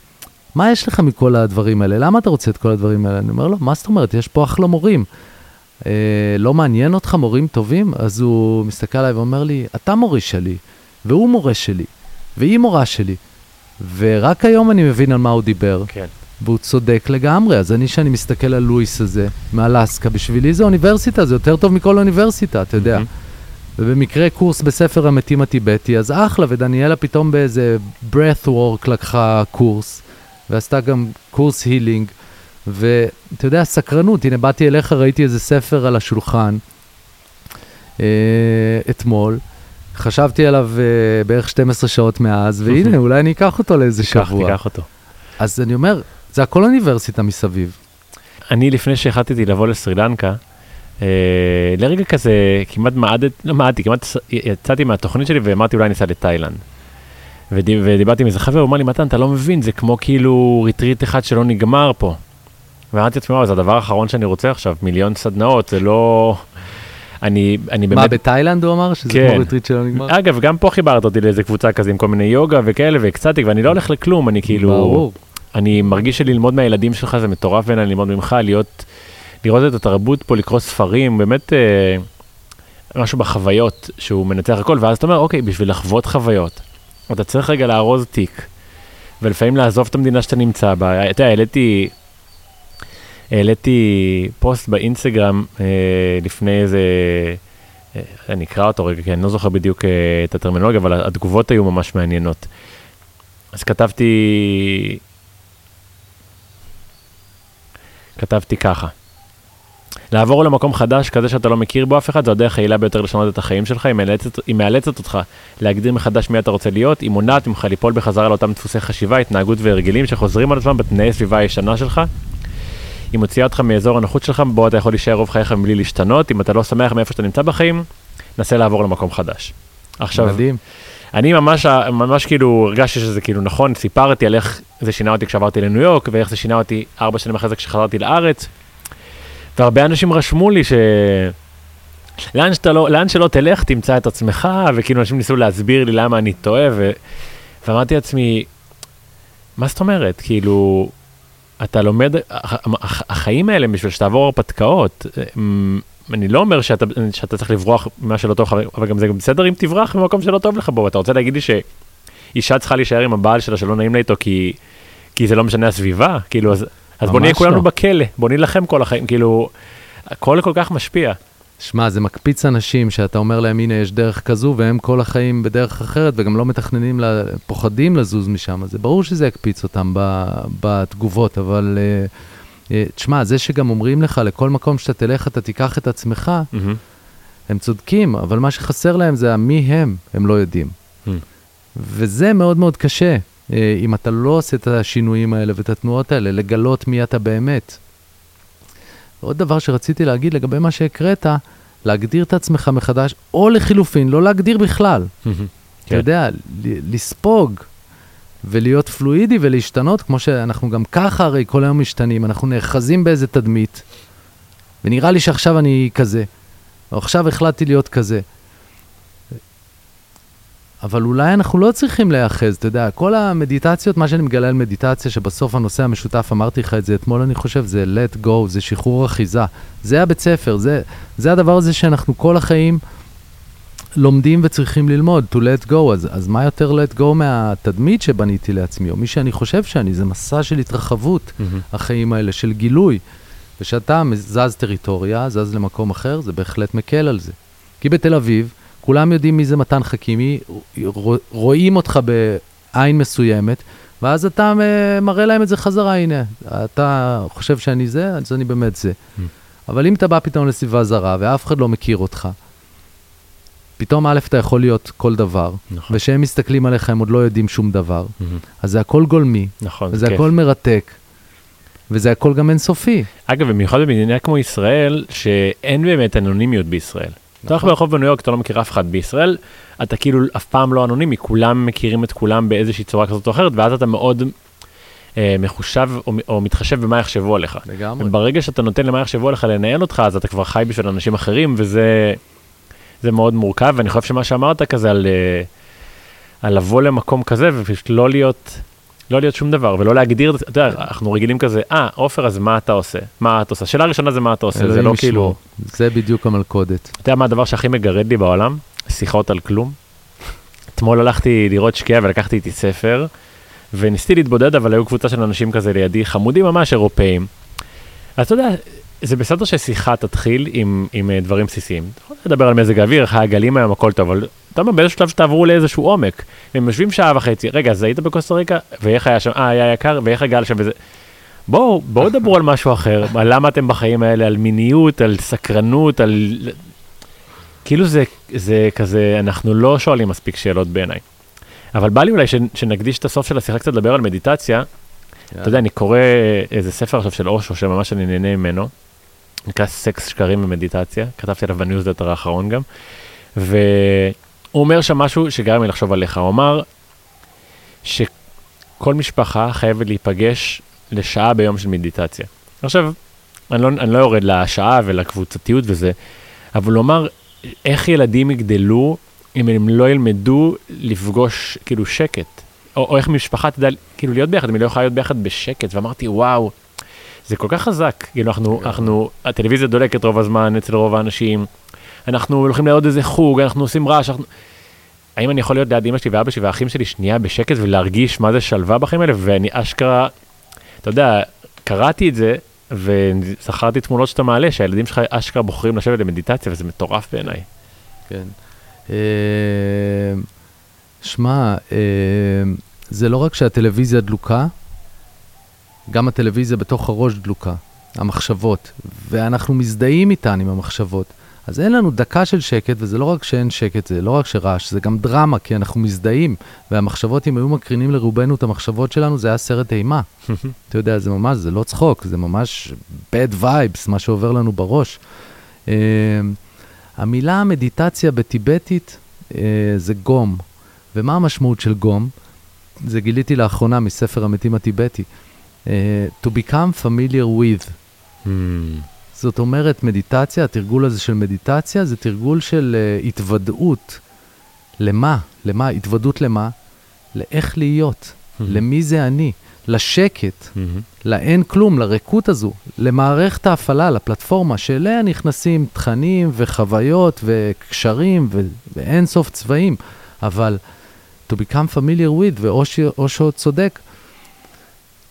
מה יש לך מכל הדברים האלה? למה אתה רוצה את כל הדברים האלה? אני אומר לו, מה זאת אומרת? יש פה אחלה מורים. אה, לא מעניין אותך מורים טובים? אז הוא מסתכל עליי ואומר לי, אתה מורה שלי, והוא מורה שלי. והיא מורה שלי. ורק היום אני מבין על מה הוא דיבר. כן. והוא צודק לגמרי. אז אני, שאני מסתכל על לואיס הזה, מאלסקה, בשבילי זה אוניברסיטה, זה יותר טוב מכל אוניברסיטה, אתה יודע. Mm-hmm. ובמקרה קורס בספר המתים הטיבטי, אז אחלה, ודניאלה פתאום באיזה breath work לקחה קורס, ועשתה גם קורס הילינג, ואתה יודע, סקרנות, הנה באתי אליך, ראיתי איזה ספר על השולחן אה, אתמול, חשבתי עליו uh, בערך 12 שעות מאז, והנה, <laughs> אולי אני אקח אותו לאיזה תיקח, שבוע. תיקח אותו. אז אני אומר, זה הכל אוניברסיטה מסביב. אני, לפני שהחלטתי לבוא לסרילנקה, אה, לרגע כזה כמעט מעדת, לא מעדתי, כמעט יצאתי מהתוכנית שלי ואמרתי אולי ניסע לתאילנד. ודיב, ודיברתי עם איזה חבר, הוא אמר לי, מתן, אתה לא מבין, זה כמו כאילו ריטריט אחד שלא נגמר פה. ואמרתי לעצמי, וואו, זה הדבר האחרון שאני רוצה עכשיו, מיליון סדנאות, זה לא... אני, אני באמת... מה, בתאילנד הוא אמר? שזה כן. כמו ריטריט שלא נגמר? אגב, גם פה חיברת אותי לאיזה קבוצה כזה עם כל מיני יוגה וכאלה ו ecstatic, ואני לא הולך לכלום, אני כאילו... ברור. אני מרגיש שללמוד מהילדים שלך זה מטורף בעיניי ללמוד ממך, להיות, לראות את התרבות פה, לקרוא ספרים, באמת אה, משהו בחוויות שהוא מנצח הכל, ואז אתה אומר, אוקיי, בשביל לחוות חוויות, אתה צריך רגע לארוז תיק, ולפעמים לעזוב את המדינה שאתה נמצא בה. אתה יודע, העליתי... העליתי פוסט באינסטגרם אה, לפני איזה, אה, אני אקרא אותו רגע, כי אני לא זוכר בדיוק אה, את הטרמינולוגיה, אבל התגובות היו ממש מעניינות. אז כתבתי, כתבתי ככה, לעבור למקום חדש כזה שאתה לא מכיר בו אף אחד, זו הדרך היעילה ביותר לשנות את החיים שלך, היא מאלצת, היא מאלצת אותך להגדיר מחדש מי אתה רוצה להיות, היא מונעת ממך ליפול בחזרה לאותם דפוסי חשיבה, התנהגות והרגלים שחוזרים על עצמם בתנאי סביבה הישנה שלך. היא מוציאה אותך מאזור הנוחות שלך, בו אתה יכול להישאר רוב חייך מבלי להשתנות, אם אתה לא שמח מאיפה שאתה נמצא בחיים, נסה לעבור למקום חדש. עכשיו, מדהים. אני ממש, ממש כאילו הרגשתי שזה כאילו נכון, סיפרתי על איך זה שינה אותי כשעברתי לניו יורק, ואיך זה שינה אותי ארבע שנים אחרי זה כשחזרתי לארץ. והרבה אנשים רשמו לי ש... לאן, שאתה לא, לאן שלא תלך תמצא את עצמך, וכאילו אנשים ניסו להסביר לי למה אני טועה, ו... ואמרתי לעצמי, מה זאת אומרת? כאילו, אתה לומד, החיים האלה בשביל שתעבור הרפתקאות. אני לא אומר שאתה, שאתה צריך לברוח ממה שלא טוב לך, אבל גם זה גם בסדר אם תברח במקום שלא טוב לך בו. אתה רוצה להגיד לי שאישה צריכה להישאר עם הבעל שלה שלא נעים לה איתו כי, כי זה לא משנה הסביבה? כאילו, אז, אז בוא נהיה כולנו לא. בכלא, בוא נילחם כל החיים, כאילו, הכל כל כך משפיע. שמע, זה מקפיץ אנשים שאתה אומר להם, הנה, יש דרך כזו, והם כל החיים בדרך אחרת, וגם לא מתכננים, לה, פוחדים לזוז משם. זה ברור שזה יקפיץ אותם בתגובות, אבל uh, אה, תשמע, זה שגם אומרים לך, לכל מקום שאתה תלך, אתה תיקח את עצמך, מהמם. הם צודקים, אבל מה שחסר להם זה המי הם, הם לא יודעים. Hmm. וזה מאוד מאוד קשה, אה, אם אתה לא עושה את השינויים האלה ואת התנועות האלה, לגלות מי אתה באמת. עוד דבר שרציתי להגיד לגבי מה שהקראת, להגדיר את עצמך מחדש, או לחילופין, לא להגדיר בכלל. מהמם. אתה כן. יודע, לספוג ולהיות פלואידי ולהשתנות, כמו שאנחנו גם ככה הרי כל היום משתנים, אנחנו נאחזים באיזה תדמית, ונראה לי שעכשיו אני כזה, או עכשיו החלטתי להיות כזה. אבל אולי אנחנו לא צריכים להיאחז, אתה יודע, כל המדיטציות, מה שאני מגלה על מדיטציה, שבסוף הנושא המשותף, אמרתי לך את זה אתמול, אני חושב, זה let go, זה שחרור אחיזה. זה הבית ספר, זה, זה הדבר הזה שאנחנו כל החיים לומדים וצריכים ללמוד, to let go, אז, אז מה יותר let go מהתדמית שבניתי לעצמי, או מי שאני חושב שאני, זה מסע של התרחבות, מהמם. החיים האלה, של גילוי. וכשאתה זז טריטוריה, זז למקום אחר, זה בהחלט מקל על זה. כי בתל אביב, כולם יודעים מי זה מתן חכימי, רוא- רואים אותך בעין מסוימת, ואז אתה אה, מראה להם את זה חזרה, הנה, אתה חושב שאני זה, אז אני באמת זה. אבל אם אתה בא פתאום לסביבה זרה, ואף אחד לא מכיר אותך, פתאום א', אתה יכול להיות כל דבר, נכון. וכשהם מסתכלים עליך הם עוד לא יודעים שום דבר, מהמם. אז זה הכל גולמי, נכון, וזה זה כיף. הכל מרתק, וזה הכל גם אינסופי. אגב, במיוחד במדינה כמו ישראל, שאין באמת אנונימיות בישראל. אתה הולך. ברחוב בניו יורק, אתה לא מכיר אף אחד בישראל, אתה כאילו אף פעם לא אנונימי, כולם מכירים את כולם באיזושהי צורה כזאת או אחרת, ואז אתה מאוד אה, מחושב או, או מתחשב במה יחשבו עליך. לגמרי. וברגע שאתה נותן למה יחשבו עליך לנהל אותך, אז אתה כבר חי בשביל אנשים אחרים, וזה זה מאוד מורכב, ואני חושב שמה שאמרת כזה על, אה, על לבוא למקום כזה, ופשוט לא להיות, לא להיות שום דבר, ולא להגדיר, אתה יודע, אנחנו רגילים כזה, אה, עופר, אז מה אתה עושה? מה אתה עושה? השאלה הראשונה זה מה אתה עושה, זה לא. כאילו, זה בדיוק המלכודת. אתה יודע מה הדבר שהכי מגרד לי בעולם? שיחות על כלום. אתמול הלכתי לראות שקיעה ולקחתי איתי ספר, וניסיתי להתבודד, אבל היו קבוצה של אנשים כזה לידי, חמודים ממש אירופאים. אז אתה יודע, זה בסדר ששיחה תתחיל עם, עם אה, דברים בסיסיים. אתה יכול לדבר על מזג האוויר, איך הגלים היום, הכל טוב, אבל אתה אומר, באיזשהו שלב שתעברו לאיזשהו עומק. הם יושבים שעה וחצי, רגע, אז היית בקוסטה ריקה? ואיך היה שם? אה, היה יקר, ואיך הגל שם וזה. בואו, בואו <laughs> דברו על משהו אחר, על למה אתם בחיים האלה, על מיניות, על סקרנות, על... כאילו זה, זה כזה, אנחנו לא שואלים מספיק שאלות בעיניי. אבל בא לי אולי ש, שנקדיש את הסוף של השיחה קצת לדבר על מדיטציה. אתה יודע, אני קורא איזה ספר עכשיו של אושו, שממש אני נהנה ממנו. נקרא סקס שקרים ומדיטציה, כתבתי עליו בניוזלטר האחרון גם. והוא אומר שם משהו שגרם לי לחשוב עליך, הוא אמר שכל משפחה חייבת להיפגש לשעה ביום של מדיטציה. עכשיו, אני לא, אני לא יורד לשעה ולקבוצתיות וזה, אבל הוא אמר, איך ילדים יגדלו אם הם לא ילמדו לפגוש כאילו שקט, או, או איך משפחה תדע כאילו להיות ביחד, אם היא לא יכולה להיות ביחד בשקט, ואמרתי, וואו, זה כל כך חזק, כאילו אנחנו, אנחנו, הטלוויזיה דולקת רוב הזמן אצל רוב האנשים, אנחנו הולכים לעוד איזה חוג, אנחנו עושים רעש, אנחנו... האם אני יכול להיות ליד אמא שלי ואבא שלי והאחים שלי שנייה בשקט ולהרגיש מה זה שלווה בחיים האלה, ואני אשכרה, אתה יודע, קראתי את זה, וזכרתי תמונות שאתה מעלה, שהילדים שלך אשכרה בוחרים לשבת למדיטציה, וזה מטורף בעיניי. כן. אה, שמע, אה, זה לא רק שהטלוויזיה דלוקה, גם הטלוויזיה בתוך הראש דלוקה, המחשבות, ואנחנו מזדהים איתן עם המחשבות. אז אין לנו דקה של שקט, וזה לא רק שאין שקט, זה לא רק שרעש, זה גם דרמה, כי אנחנו מזדהים, והמחשבות, אם היו מקרינים לרובנו את המחשבות שלנו, זה היה סרט אימה. <laughs> אתה יודע, זה ממש, זה לא צחוק, זה ממש bad vibes, מה שעובר לנו בראש. אה, המילה מדיטציה בטיבטית אה, זה גום. ומה המשמעות של גום? זה גיליתי לאחרונה מספר המתים הטיבטי. אה, to become familiar with. Hmm, זאת אומרת, מדיטציה, התרגול הזה של מדיטציה, זה תרגול של uh, התוודעות. למה? למה? התוודעות למה? לאיך להיות. למי זה אני? לשקט, מהמם. לאין כלום, לריקות הזו, למערכת ההפעלה, לפלטפורמה, שאליה נכנסים תכנים וחוויות וקשרים ו- ואין סוף צבעים. אבל to become familiar with, ואושו צודק,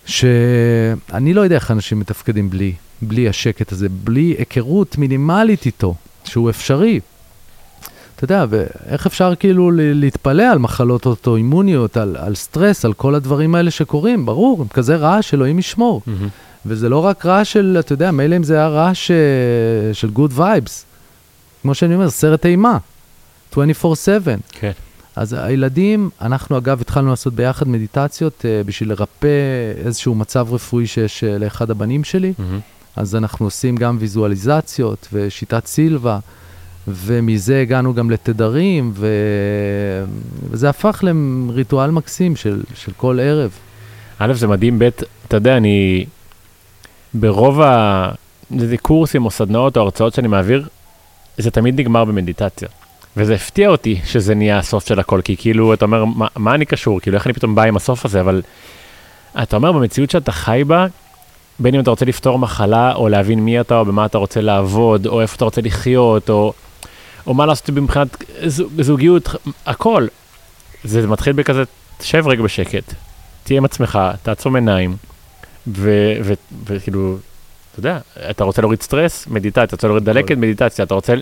שאני לא יודע איך אנשים מתפקדים בלי, בלי השקט הזה, בלי היכרות מינימלית איתו, שהוא אפשרי. אתה יודע, ואיך אפשר כאילו להתפלא על מחלות אוטואימוניות, על, על סטרס, על כל הדברים האלה שקורים, ברור, עם כזה רעש, אלוהים ישמור. מהמם. וזה לא רק רעש של, אתה יודע, מילא אם זה היה רעש אה, של good vibes. כמו שאני אומר, סרט אימה, 24/7. כן. אז הילדים, אנחנו אגב התחלנו לעשות ביחד מדיטציות uh, בשביל לרפא איזשהו מצב רפואי שיש uh, לאחד הבנים שלי. מהמם. אז אנחנו עושים גם ויזואליזציות ושיטת סילבה, ומזה הגענו גם לתדרים, ו... וזה הפך לריטואל מקסים של, של כל ערב. א', זה מדהים, ב', אתה יודע, אני... ברוב ה... איזה קורסים או סדנאות או הרצאות שאני מעביר, זה תמיד נגמר במדיטציה. וזה הפתיע אותי שזה נהיה הסוף של הכל, כי כאילו, אתה אומר, מה, מה אני קשור? כאילו, איך אני פתאום בא עם הסוף הזה? אבל אתה אומר, במציאות שאתה חי בה, בין אם אתה רוצה לפתור מחלה, או להבין מי אתה, או במה אתה רוצה לעבוד, או איפה אתה רוצה לחיות, או, או מה לעשות מבחינת זו- זוגיות, הכל. זה מתחיל בכזה, תשב רגע בשקט, תהיה עם עצמך, תעצום עיניים, וכאילו, אתה יודע, אתה רוצה להוריד סטרס, מדיטציה, אתה רוצה להוריד דלקת, מדיטציה, אתה רוצה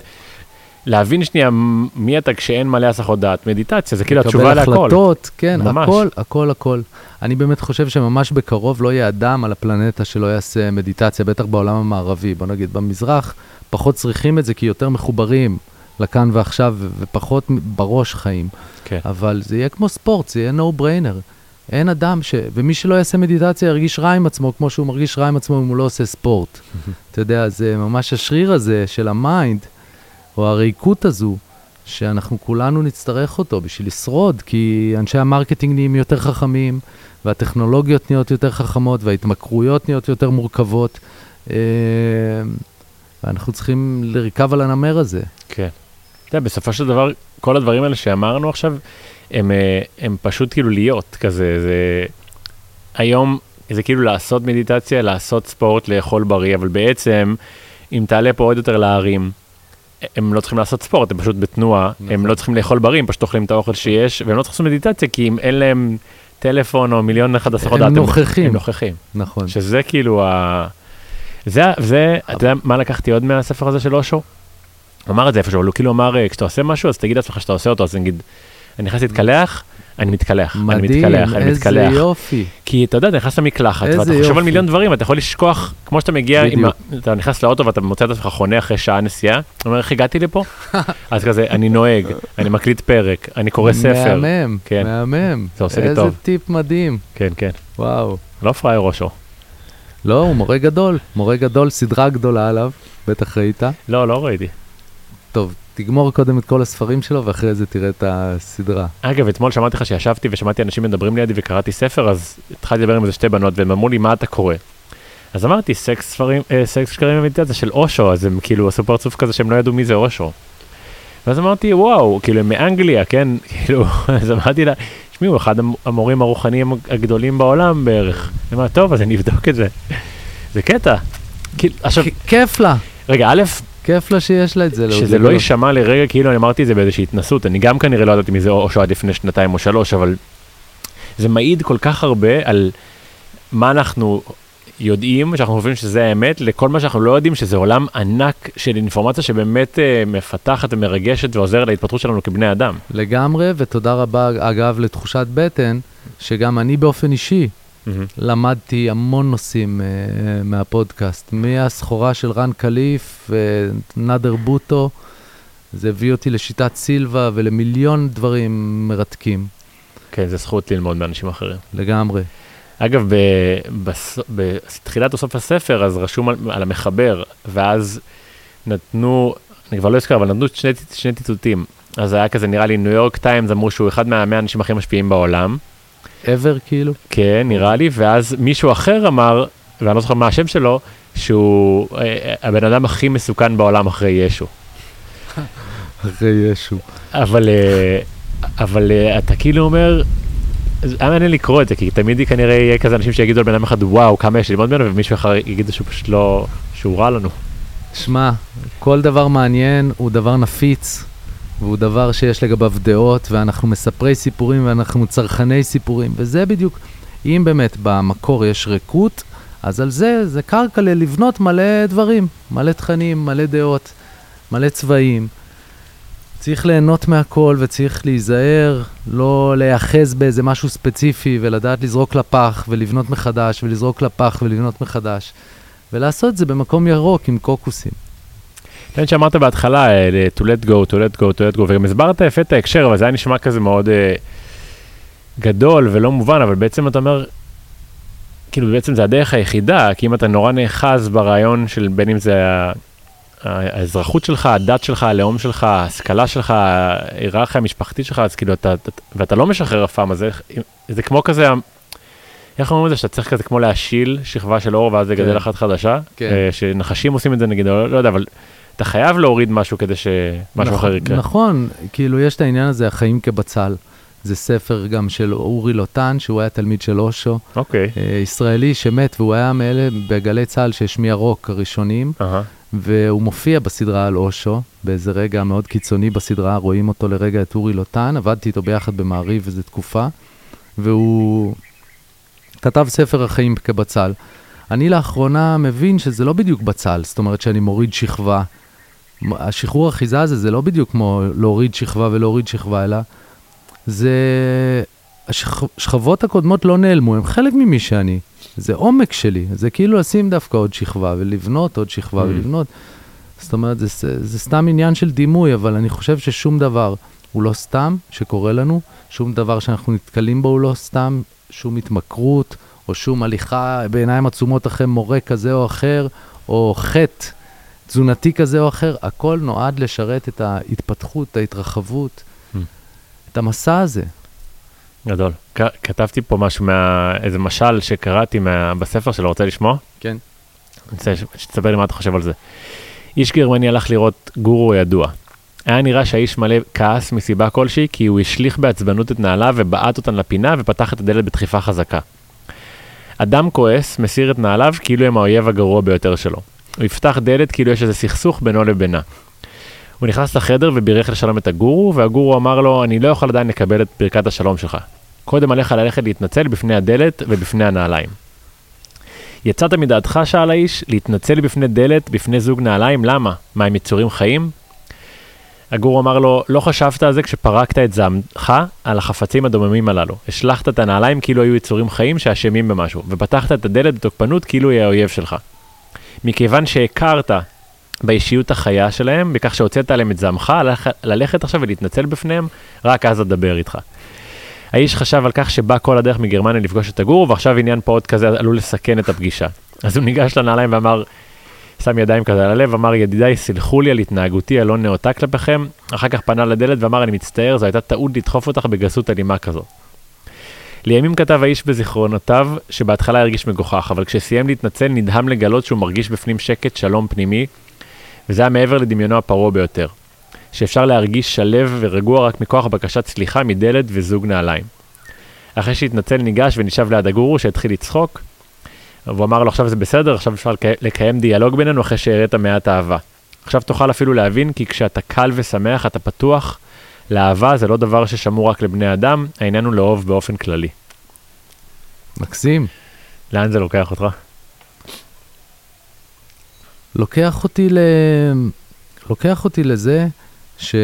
להבין שנייה מי אתה כשאין מלא הסחות דעת, מדיטציה, זה כאילו התשובה לקבל להכל. החלטות, כן, ממש. הכל, הכל, הכל. אני באמת חושב שממש בקרוב לא יהיה אדם על הפלנטה שלא יעשה מדיטציה, בטח בעולם המערבי. בוא נגיד, במזרח פחות צריכים את זה, כי יותר מחוברים לכאן ועכשיו, ופחות בראש חיים. כן. אבל זה יהיה כמו ספורט, זה יהיה no brainer. אין אדם ש... ומי שלא יעשה מדיטציה ירגיש רע עם עצמו, כמו שהוא מרגיש רע עם עצמו אם הוא לא עושה ספורט. <laughs> אתה יודע, זה ממש השריר הזה של ה mind, או הריקות הזו, שאנחנו כולנו נצטרך אותו בשביל לשרוד, כי אנשי ה marketing נהיים יותר חכמים, והטכנולוגיות נהיות יותר חכמות, וההתמכרויות נהיות יותר מורכבות, אה, ואנחנו צריכים לרכב על הנמר הזה. כן. אתה יודע, בסופו של דבר, כל הדברים האלה שאמרנו עכשיו, הם, אה, הם פשוט כאילו להיות כזה, זה... היום זה כאילו לעשות מדיטציה, לעשות ספורט, לאכול בריא, אבל בעצם, אם תעלה פה עוד יותר להרים, הם לא צריכים לעשות ספורט, הם פשוט בתנועה, הם נכון. לא צריכים לאכול בריא, הם פשוט אוכלים את האוכל שיש, והם לא צריכים לעשות מדיטציה, כי אם אין להם טלפון או מיליון אחד הם דעת, נוכחים. הם נוכחים. נכון. שזה כאילו ה... זה, זה, אתה יודע מה לקחתי עוד מהספר הזה של אושו? הוא אמר את זה איפשהו, אבל הוא כאילו אמר, אה, כשאתה עושה משהו, אז תגיד לעצמך שאתה עושה אותו, אז נגיד, אני נכנס להתקלח, אני מתקלח, אני מדהים, מתקלח, אני איזה מתקלח. יופי. כי אתה יודע, אתה נכנס למקלחת, איזה ואתה חושב על יופי. מיליון דברים, ואתה יכול לשכוח, כמו שאתה מגיע, עם. אתה נכנס לאוטו ואתה מוצא את עצמך חונה אחרי שעה נסיעה, אתה אומר, איך הגעתי לפה? <laughs> אז כזה, אני נוהג, אני מקליט פרק, אני קורא ספר. מהמם, כן. מהמם. זה עושה לי איזה טוב. טיפ מדהים, כן, כן. וואו. לא פראייר אושו. לא, הוא מורה גדול, מורה גדול, סדרה גדולה עליו, בטח ראית. לא, לא ראיתי. טוב, תגמור קודם את כל הספרים שלו, ואחרי זה תראה את הסדרה. אגב, אתמול שמעתי לך שישבתי ושמעתי אנשים מדברים לידי וקראתי ספר, אז התחלתי לדבר עם איזה שתי בנות, והם אמרו לי, מה אתה קורא? אז אמרתי, סקס ספרים, אה, סקס שקרים ומדיטציה של אושו, אז הם כאילו עשו פרצוף כזה שהם לא ידעו מי זה אושו. ואז אמרתי, וואו, כאילו, הם מאנגליה, כן? <laughs> כאילו, אז אמרתי לה, תשמעי, הוא אחד המ- המורים הרוחניים הגדולים בעולם בערך. היא אמרה, טוב, אז אני אבדוק את זה. זה קטע. כאילו, עכשיו, כיף לה, רגע, א', כיף לה שיש לה את זה. שזה לא יישמע לרגע כאילו אני אמרתי את זה באיזושהי התנסות, אני גם כנראה לא ידעתי מי זה אושו עד לפני שנתיים או שלוש, אבל זה מעיד כל כך הרבה על מה אנחנו יודעים, שאנחנו חושבים שזה האמת, לכל מה שאנחנו לא יודעים, שזה עולם ענק של אינפורמציה שבאמת אה, מפתחת ומרגשת ועוזרת להתפתחות שלנו כבני אדם. לגמרי, ותודה רבה, אגב, לתחושת בטן, שגם אני באופן אישי למדתי המון נושאים uh, מהפודקאסט, מהסחורה של רן קליף ונאדר בוטו, זה הביא אותי לשיטת סילבה ולמיליון דברים מרתקים, כן, זה זכות ללמוד מאנשים אחרים. לגמרי. אגב, בתחילת או סוף הספר, אז רשום על, על המחבר, ואז נתנו, אני כבר לא אזכר, אבל נתנו שני, שני ציטוטים. אז היה כזה, נראה לי, ניו יורק טיימס אמרו שהוא אחד מהמאה האנשים הכי משפיעים בעולם. Ever כאילו? כן, נראה לי, ואז מישהו אחר אמר, ואני לא זוכר מה השם שלו, שהוא אה, הבן אדם הכי מסוכן בעולם אחרי ישו. <laughs> אחרי ישו. אבל, אה, אבל אה, אתה כאילו אומר, היה מעניין לקרוא את זה, כי תמיד כנראה יהיה כזה אנשים שיגידו על בן אדם אחד, וואו, כמה יש ללמוד ממנו, ומישהו אחר יגיד שהוא פשוט לא, שהוא רע לנו. שמע, כל דבר מעניין הוא דבר נפיץ, והוא דבר שיש לגביו דעות, ואנחנו מספרי סיפורים ואנחנו צרכני סיפורים, וזה בדיוק, אם באמת במקור יש ריקות, אז על זה, זה קרקע לבנות מלא דברים, מלא תכנים, מלא דעות, מלא צבעים. צריך ליהנות מהכל וצריך להיזהר, לא להיאחז באיזה משהו ספציפי ולדעת לזרוק לפח ולבנות מחדש ולזרוק לפח ולבנות מחדש. ולעשות את זה במקום ירוק עם קוקוסים. כן, שאמרת בהתחלה, אה, to let go, to let go, to let go, וגם הסברת יפה את ההקשר, אבל זה היה נשמע כזה מאוד uh, גדול ולא מובן, אבל בעצם אתה אומר, כאילו בעצם זה הדרך היחידה, כי אם אתה נורא נאחז ברעיון של בין אם זה האזרחות שלך, הדת שלך, הלאום שלך, ההשכלה שלך, ההיררכיה המשפחתית שלך, אז כאילו אתה, ואתה לא משחרר אף פעם, אז זה, זה כמו כזה, איך אומרים את זה, שאתה צריך כזה כמו להשיל שכבה של אור ואז זה גדל כן. אחת חדשה, כן. אה, שנחשים עושים את זה נגיד, לא, לא יודע, אבל אתה חייב להוריד משהו כדי שמשהו נכון, אחר יקרה. נכון, כאילו יש את העניין הזה, החיים כבצל. זה ספר גם של אורי לוטן, שהוא היה תלמיד של אושו. אוקיי. אה, ישראלי שמת, והוא היה מאלה בגלי צה"ל שהשמיע רוק הראשונים. Uh-huh. והוא מופיע בסדרה על אושו, באיזה רגע מאוד קיצוני בסדרה, רואים אותו לרגע את אורי לוטן, עבדתי איתו ביחד במעריב איזו תקופה, והוא כתב ספר החיים כבצל. אני לאחרונה מבין שזה לא בדיוק בצל, זאת אומרת שאני מוריד שכבה. השחרור אחיזה הזה זה לא בדיוק כמו להוריד שכבה ולהוריד שכבה, אלא זה... השכבות הקודמות לא נעלמו, הם חלק ממי שאני. זה עומק שלי, זה כאילו לשים דווקא עוד שכבה ולבנות עוד שכבה mm. ולבנות. זאת אומרת, זה, זה, זה סתם עניין של דימוי, אבל אני חושב ששום דבר הוא לא סתם שקורה לנו, שום דבר שאנחנו נתקלים בו הוא לא סתם, שום התמכרות, או שום הליכה בעיניים עצומות אחרי מורה כזה או אחר, או חטא תזונתי כזה או אחר, הכל נועד לשרת את ההתפתחות, ההתרחבות, mm. את המסע הזה. גדול. כתבתי פה משהו מה... איזה משל שקראתי מה... בספר שלו, רוצה לשמוע? כן. אני רוצה שתספר לי מה אתה חושב על זה. איש גרמני הלך לראות גורו ידוע. היה נראה שהאיש מלא כעס מסיבה כלשהי, כי הוא השליך בעצבנות את נעליו ובעט אותן לפינה ופתח את הדלת בדחיפה חזקה. אדם כועס מסיר את נעליו כאילו הם האויב הגרוע ביותר שלו. הוא יפתח דלת כאילו יש איזה סכסוך בינו לבינה. הוא נכנס לחדר ובירך לשלום את הגורו, והגורו אמר לו, אני לא יכול עדיין לקבל את ברכת השלום שלך. קודם עליך ללכת להתנצל בפני הדלת ובפני הנעליים. יצאת מדעתך, שאל האיש, להתנצל בפני דלת, בפני זוג נעליים, למה? מה, הם יצורים חיים? הגורו אמר לו, לא חשבת על זה כשפרקת את זעמך על החפצים הדוממים הללו. השלכת את הנעליים כאילו היו יצורים חיים שאשמים במשהו, ופתחת את הדלת בתוקפנות כאילו היא האויב שלך. מכיוון שהכרת באישיות החיה שלהם, בכך שהוצאת עליהם את זעמך, ללכת עכשיו ולהתנצל בפניהם, רק אז אדבר איתך. האיש חשב על כך שבא כל הדרך מגרמניה לפגוש את הגורו, ועכשיו עניין פעוט כזה עלול לסכן את הפגישה. אז הוא ניגש לנעליים ואמר, שם ידיים כזה על הלב, אמר, ידידיי, סלחו לי על התנהגותי הלא נאותה כלפיכם. אחר כך פנה לדלת ואמר, אני מצטער, זו הייתה טעות לדחוף אותך בגסות אלימה כזו. לימים כתב האיש בזיכרונותיו שבהתחלה הרגיש מגוחך, אבל כשסיים להתנצל נדהם לגלות שהוא מרגיש בפנים שקט שלום פנימי, וזה היה מעבר לדמיונו הפרעה ביותר. שאפשר להרגיש שלב ורגוע רק מכוח בקשת סליחה מדלת וזוג נעליים. אחרי שהתנצל ניגש ונשב ליד הגורו שהתחיל לצחוק, והוא אמר לו עכשיו זה בסדר, עכשיו אפשר לקיים דיאלוג בינינו אחרי שהראית מעט אהבה. עכשיו תוכל אפילו להבין כי כשאתה קל ושמח אתה פתוח לאהבה זה לא דבר ששמור רק לבני אדם, העניין הוא לאהוב באופן כללי. מקסים. לאן זה לוקח אותך? לוקח אותי ל... לוקח אותי לזה ש...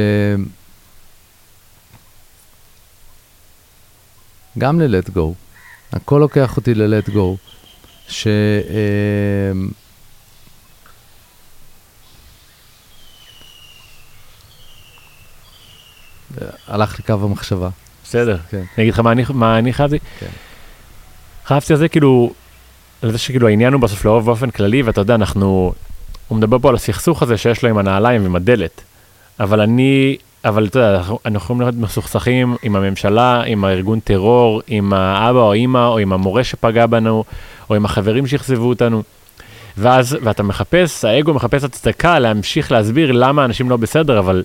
גם ל-let go. הכל לוקח אותי ל-let go. ש... אה, הלך לי קו המחשבה. בסדר. כן. אני אגיד לך מה אני, מה אני חייבתי? כן. חייבתי על זה כאילו, על זה שכאילו העניין הוא בסוף לאהוב באופן כללי, ואתה יודע, אנחנו, הוא מדבר פה על הסכסוך הזה שיש לו עם הנעליים ועם הדלת. אבל אני, אבל אתה יודע, אנחנו יכולים להיות מסוכסכים עם הממשלה, עם הארגון טרור, עם האבא או האמא, או עם המורה שפגע בנו, או עם החברים שאכזבו אותנו. ואז, ואתה מחפש, האגו מחפש הצדקה להמשיך להסביר למה אנשים לא בסדר, אבל,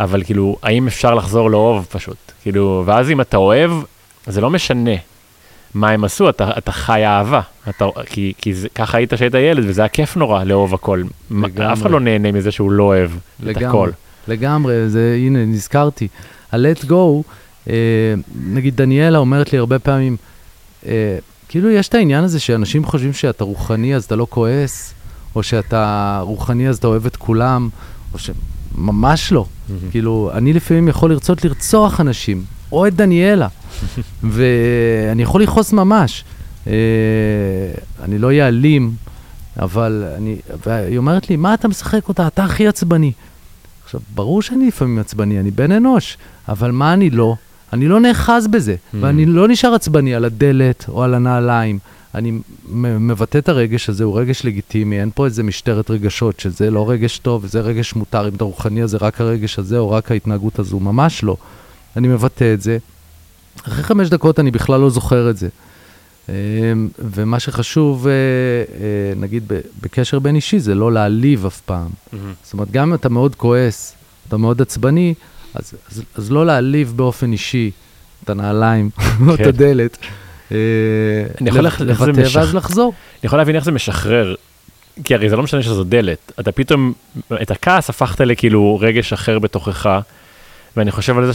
אבל כאילו, האם אפשר לחזור לאהוב פשוט? כאילו, ואז אם אתה אוהב, זה לא משנה מה הם עשו, אתה, אתה חי אהבה. אתה, כי, כי זה, ככה היית כשהיית ילד, וזה היה כיף נורא לאהוב הכל. לגמרי. אף אחד לא נהנה מזה שהוא לא אוהב לגמרי. את הכל. לגמרי, זה, הנה, נזכרתי. ה-let go, אה, נגיד דניאלה אומרת לי הרבה פעמים, אה, כאילו יש את העניין הזה שאנשים חושבים שאתה רוחני אז אתה לא כועס, או שאתה רוחני אז אתה אוהב את כולם, או ש... ממש לא. כאילו, אני לפעמים יכול לרצות לרצוח אנשים, או את דניאלה, <laughs> ואני יכול לכעוס ממש. אה, אני לא אעלים, אבל אני... והיא אומרת לי, מה אתה משחק אותה? אתה הכי עצבני. עכשיו, ברור שאני לפעמים עצבני, אני בן אנוש, אבל מה אני לא? אני לא נאחז בזה, Mm. ואני לא נשאר עצבני על הדלת או על הנעליים. אני מבטא את הרגש הזה, הוא רגש לגיטימי, אין פה איזה משטרת רגשות, שזה לא רגש טוב, זה רגש מותר, אם אתה רוחני אז זה רק הרגש הזה או רק ההתנהגות הזו, ממש לא. אני מבטא את זה. אחרי חמש דקות אני בכלל לא זוכר את זה. אמ, ומה שחשוב, אה, אה, נגיד בקשר בין אישי, זה לא להעליב אף פעם. זאת אומרת, גם אם אתה מאוד כועס, אתה מאוד עצבני, אז, אז, אז לא להעליב באופן אישי את הנעליים <laughs> או את כן. הדלת. אה, אני יכול משח- ואז לחזור. אני יכול להבין איך זה משחרר, כי הרי זה לא משנה שזו דלת, אתה פתאום, את הכעס הפכת לכאילו רגש אחר בתוכך, ואני חושב על זה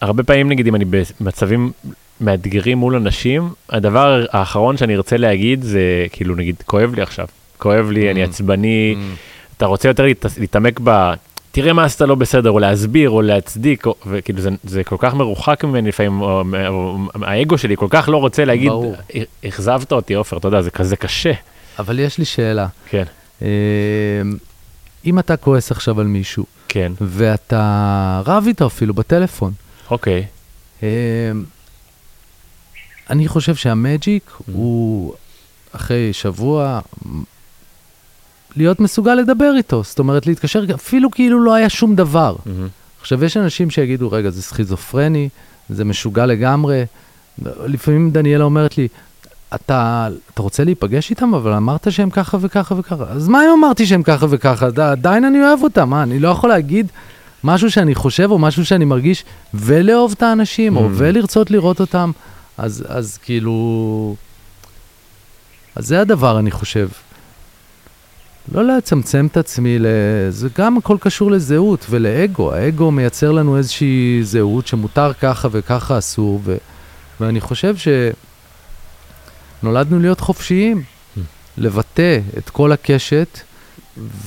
שהרבה פעמים נגיד אם אני במצבים מאתגרים מול אנשים, הדבר האחרון שאני ארצה להגיד זה כאילו נגיד כואב לי עכשיו, כואב לי, אני Mm. עצבני, אתה רוצה יותר להת- להתעמק ב... תראה מה עשית לא בסדר, או להסביר, או להצדיק, או, וכאילו זה, זה כל כך מרוחק ממני לפעמים, או, או, האגו שלי כל כך לא רוצה להגיד, ברור. אכזבת אותי עופר, אתה יודע, זה כזה קשה. אבל יש לי שאלה. כן, אה, אם אתה כועס עכשיו על מישהו, כן, ואתה רב איתו אפילו בטלפון, אוקיי, אה, אני חושב שהמג'יק הוא אחרי שבוע להיות מסוגל לדבר איתו, זאת אומרת להתקשר אפילו כאילו לא היה שום דבר. מהמם, עכשיו, יש אנשים שיגידו, רגע, זה סכיזופרני, זה משוגע לגמרי. לפעמים דניאלה אומרת לי, אתה, אתה רוצה להיפגש איתם, אבל אמרת שהם ככה וככה וככה. אז מה אם אמרתי שהם ככה וככה? עדיין אני אוהב אותם, מה, אני לא יכול להגיד משהו שאני חושב או משהו שאני מרגיש, ולאהוב את האנשים, או Mm. ולרצות לראות אותם. אז, אז כאילו... אז זה הדבר, אני חושב. לא לצמצם את עצמי. זה גם הכל קשור לזהות ולאגו. האגו מייצר לנו איזושהי זהות שמותר ככה וככה אסור, ו... ואני חושב שנולדנו להיות חופשיים, לבטא את כל הקשת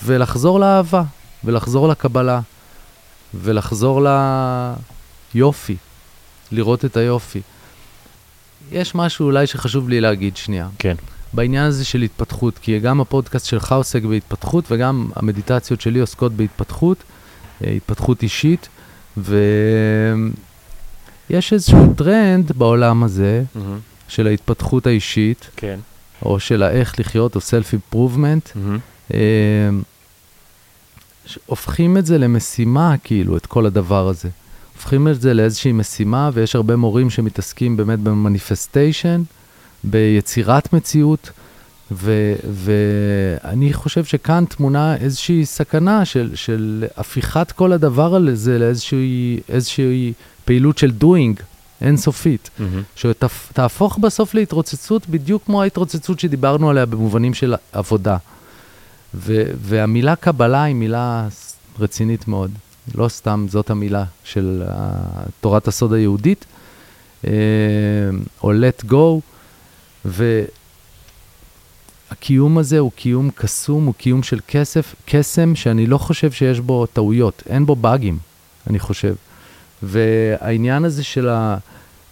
ולחזור לאהבה, ולחזור לקבלה, ולחזור ליופי, לראות את היופי. יש משהו אולי שחשוב לי להגיד שנייה. כן, בעניין הזה של התפתחות, כי גם הפודקאסט שלך עוסק בהתפתחות וגם המדיטציות שלי עוסקות בהתפתחות, אה, התפתחות אישית, ויש איזשהו טרנד בעולם הזה מהמם, של ההתפתחות האישית, כן, או של האיך לחיות, או self improvement, מהמם, הופכים את זה למשימה, כאילו, את כל הדבר הזה. הופכים את זה לאיזושהי משימה, ויש הרבה מורים שמתעסקים באמת ב manifestation, ביצירת מציאות, ו- ואני חושב שכאן טמונה איזושהי סכנה של, של הפיכת כל הדבר הזה לאיזושהי איזושהי פעילות של doing אינסופית, מהמם, שתהפוך בסוף להתרוצצות בדיוק כמו ההתרוצצות שדיברנו עליה במובנים של עבודה. ו- והמילה קבלה היא מילה רצינית מאוד. לא סתם זאת המילה של uh, תורת הסוד היהודית, uh, או let go, והקיום הזה הוא קיום קסום, הוא קיום של כסף, קסם שאני לא חושב שיש בו טעויות, אין בו באגים, אני חושב. והעניין הזה של ה...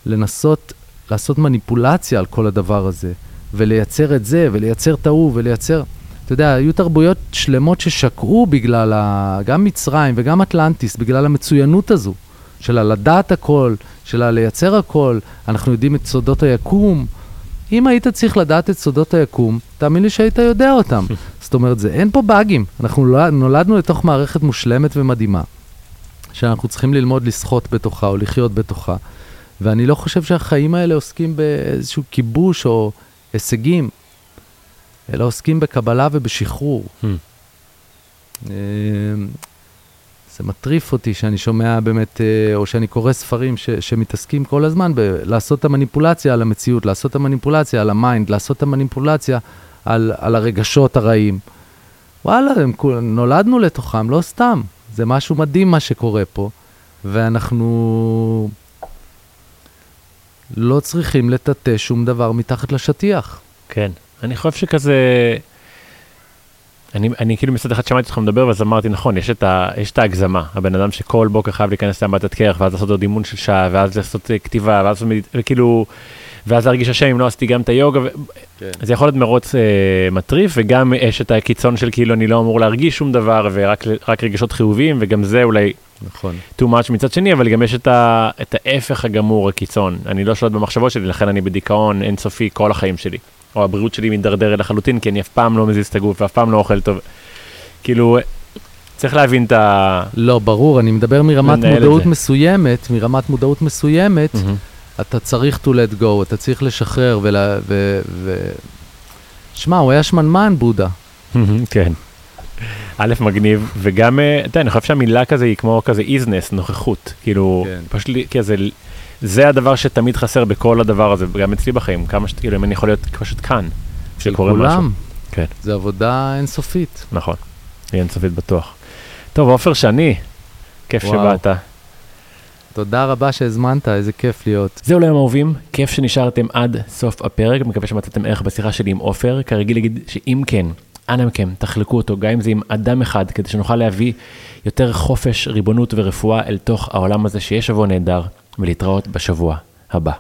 לנסות לעשות מניפולציה על כל הדבר הזה, ולייצר את זה, ולייצר את ההוא, ולייצר... אתה יודע, היו תרבויות שלמות ששקעו בגלל, ה... גם מצרים וגם אטלנטיס, בגלל המצוינות הזו, של הלדעת הכל, של הלייצר הכל, אנחנו יודעים את סודות היקום. אם היית צריך לדעת את סודות היקום, תאמין לי שהיית יודע אותם. <laughs> זאת אומרת, זה, אין פה באגים. אנחנו נולד- נולדנו לתוך מערכת מושלמת ומדהימה, שאנחנו צריכים ללמוד לשחות בתוכה או לחיות בתוכה. ואני לא חושב שהחיים האלה עוסקים באיזשהו כיבוש או הישגים, אלא עוסקים בקבלה ובשחרור. זה מטריף אותי שאני שומע באמת, אה, או שאני קורא ספרים ש, שמתעסקים כל הזמן בלעשות את המניפולציה על המציאות, לעשות את המניפולציה על ה mind, לעשות את המניפולציה על, על הרגשות הרעים. וואלה, הם נולדנו לתוכם, לא סתם. זה משהו מדהים מה שקורה פה, ואנחנו לא צריכים לטאטא שום דבר מתחת לשטיח. כן. אני חושב שכזה, אני, אני כאילו מצד אחד שמעתי אותך מדבר, ואז אמרתי, נכון, יש את, ה, יש את ההגזמה. הבן אדם שכל בוקר חייב להיכנס לאמבטת קרח, ואז לעשות עוד אימון של שעה, ואז לעשות אה, כתיבה, ואז. וכאילו, ואז להרגיש אשם אם לא עשיתי גם את היוגה. ו... כן. זה יכול להיות מרוץ אה, מטריף, וגם יש את הקיצון של כאילו אני לא אמור להרגיש שום דבר, ורק רק רגשות חיוביים, וגם זה אולי נכון. too much מצד שני, אבל גם יש את, ה, את ההפך הגמור, הקיצון. אני לא שולט במחשבות שלי, לכן אני בדיכאון אינסופי כל החיים שלי. או הבריאות שלי מידרדרת לחלוטין, כי אני אף פעם לא מזיז את הגוף, ואף פעם לא אוכל טוב. כאילו, צריך להבין את ה... לא, ברור, אני מדבר מרמת מודעות. מסוימת, מרמת מודעות מסוימת, מהמם. אתה צריך to let go, אתה צריך לשחרר ולה... ו... ו... שמע, הוא היה שמנמן, בודה. כן. א', מגניב, וגם, אה, אתה יודע, אני חושב שהמילה כזה היא כמו כזה איזנס, נוכחות. כאילו, כן. פשוט, כזה, זה הדבר שתמיד חסר בכל הדבר הזה, גם אצלי בחיים, כמה ש... כאילו, אם אני יכול להיות פשוט כאן, שקורה משהו. כולם. כן. זה עבודה אינסופית. נכון, היא אינסופית בטוח. טוב, עופר שני, כיף וואו. שבאת. תודה רבה שהזמנת, איזה כיף להיות. זהו ליום אהובים, כיף שנשארתם עד סוף הפרק, מקווה שמצאתם ערך בשיחה שלי עם עופר, כרגיל להגיד שאם כן, אנא מכם, תחלקו אותו, גם אם זה עם אדם אחד, כדי שנוכל להביא יותר חופש, ריבונות ורפואה אל תוך העולם הזה, שיהיה שבוע נהדר, ולהתראות בשבוע הבא.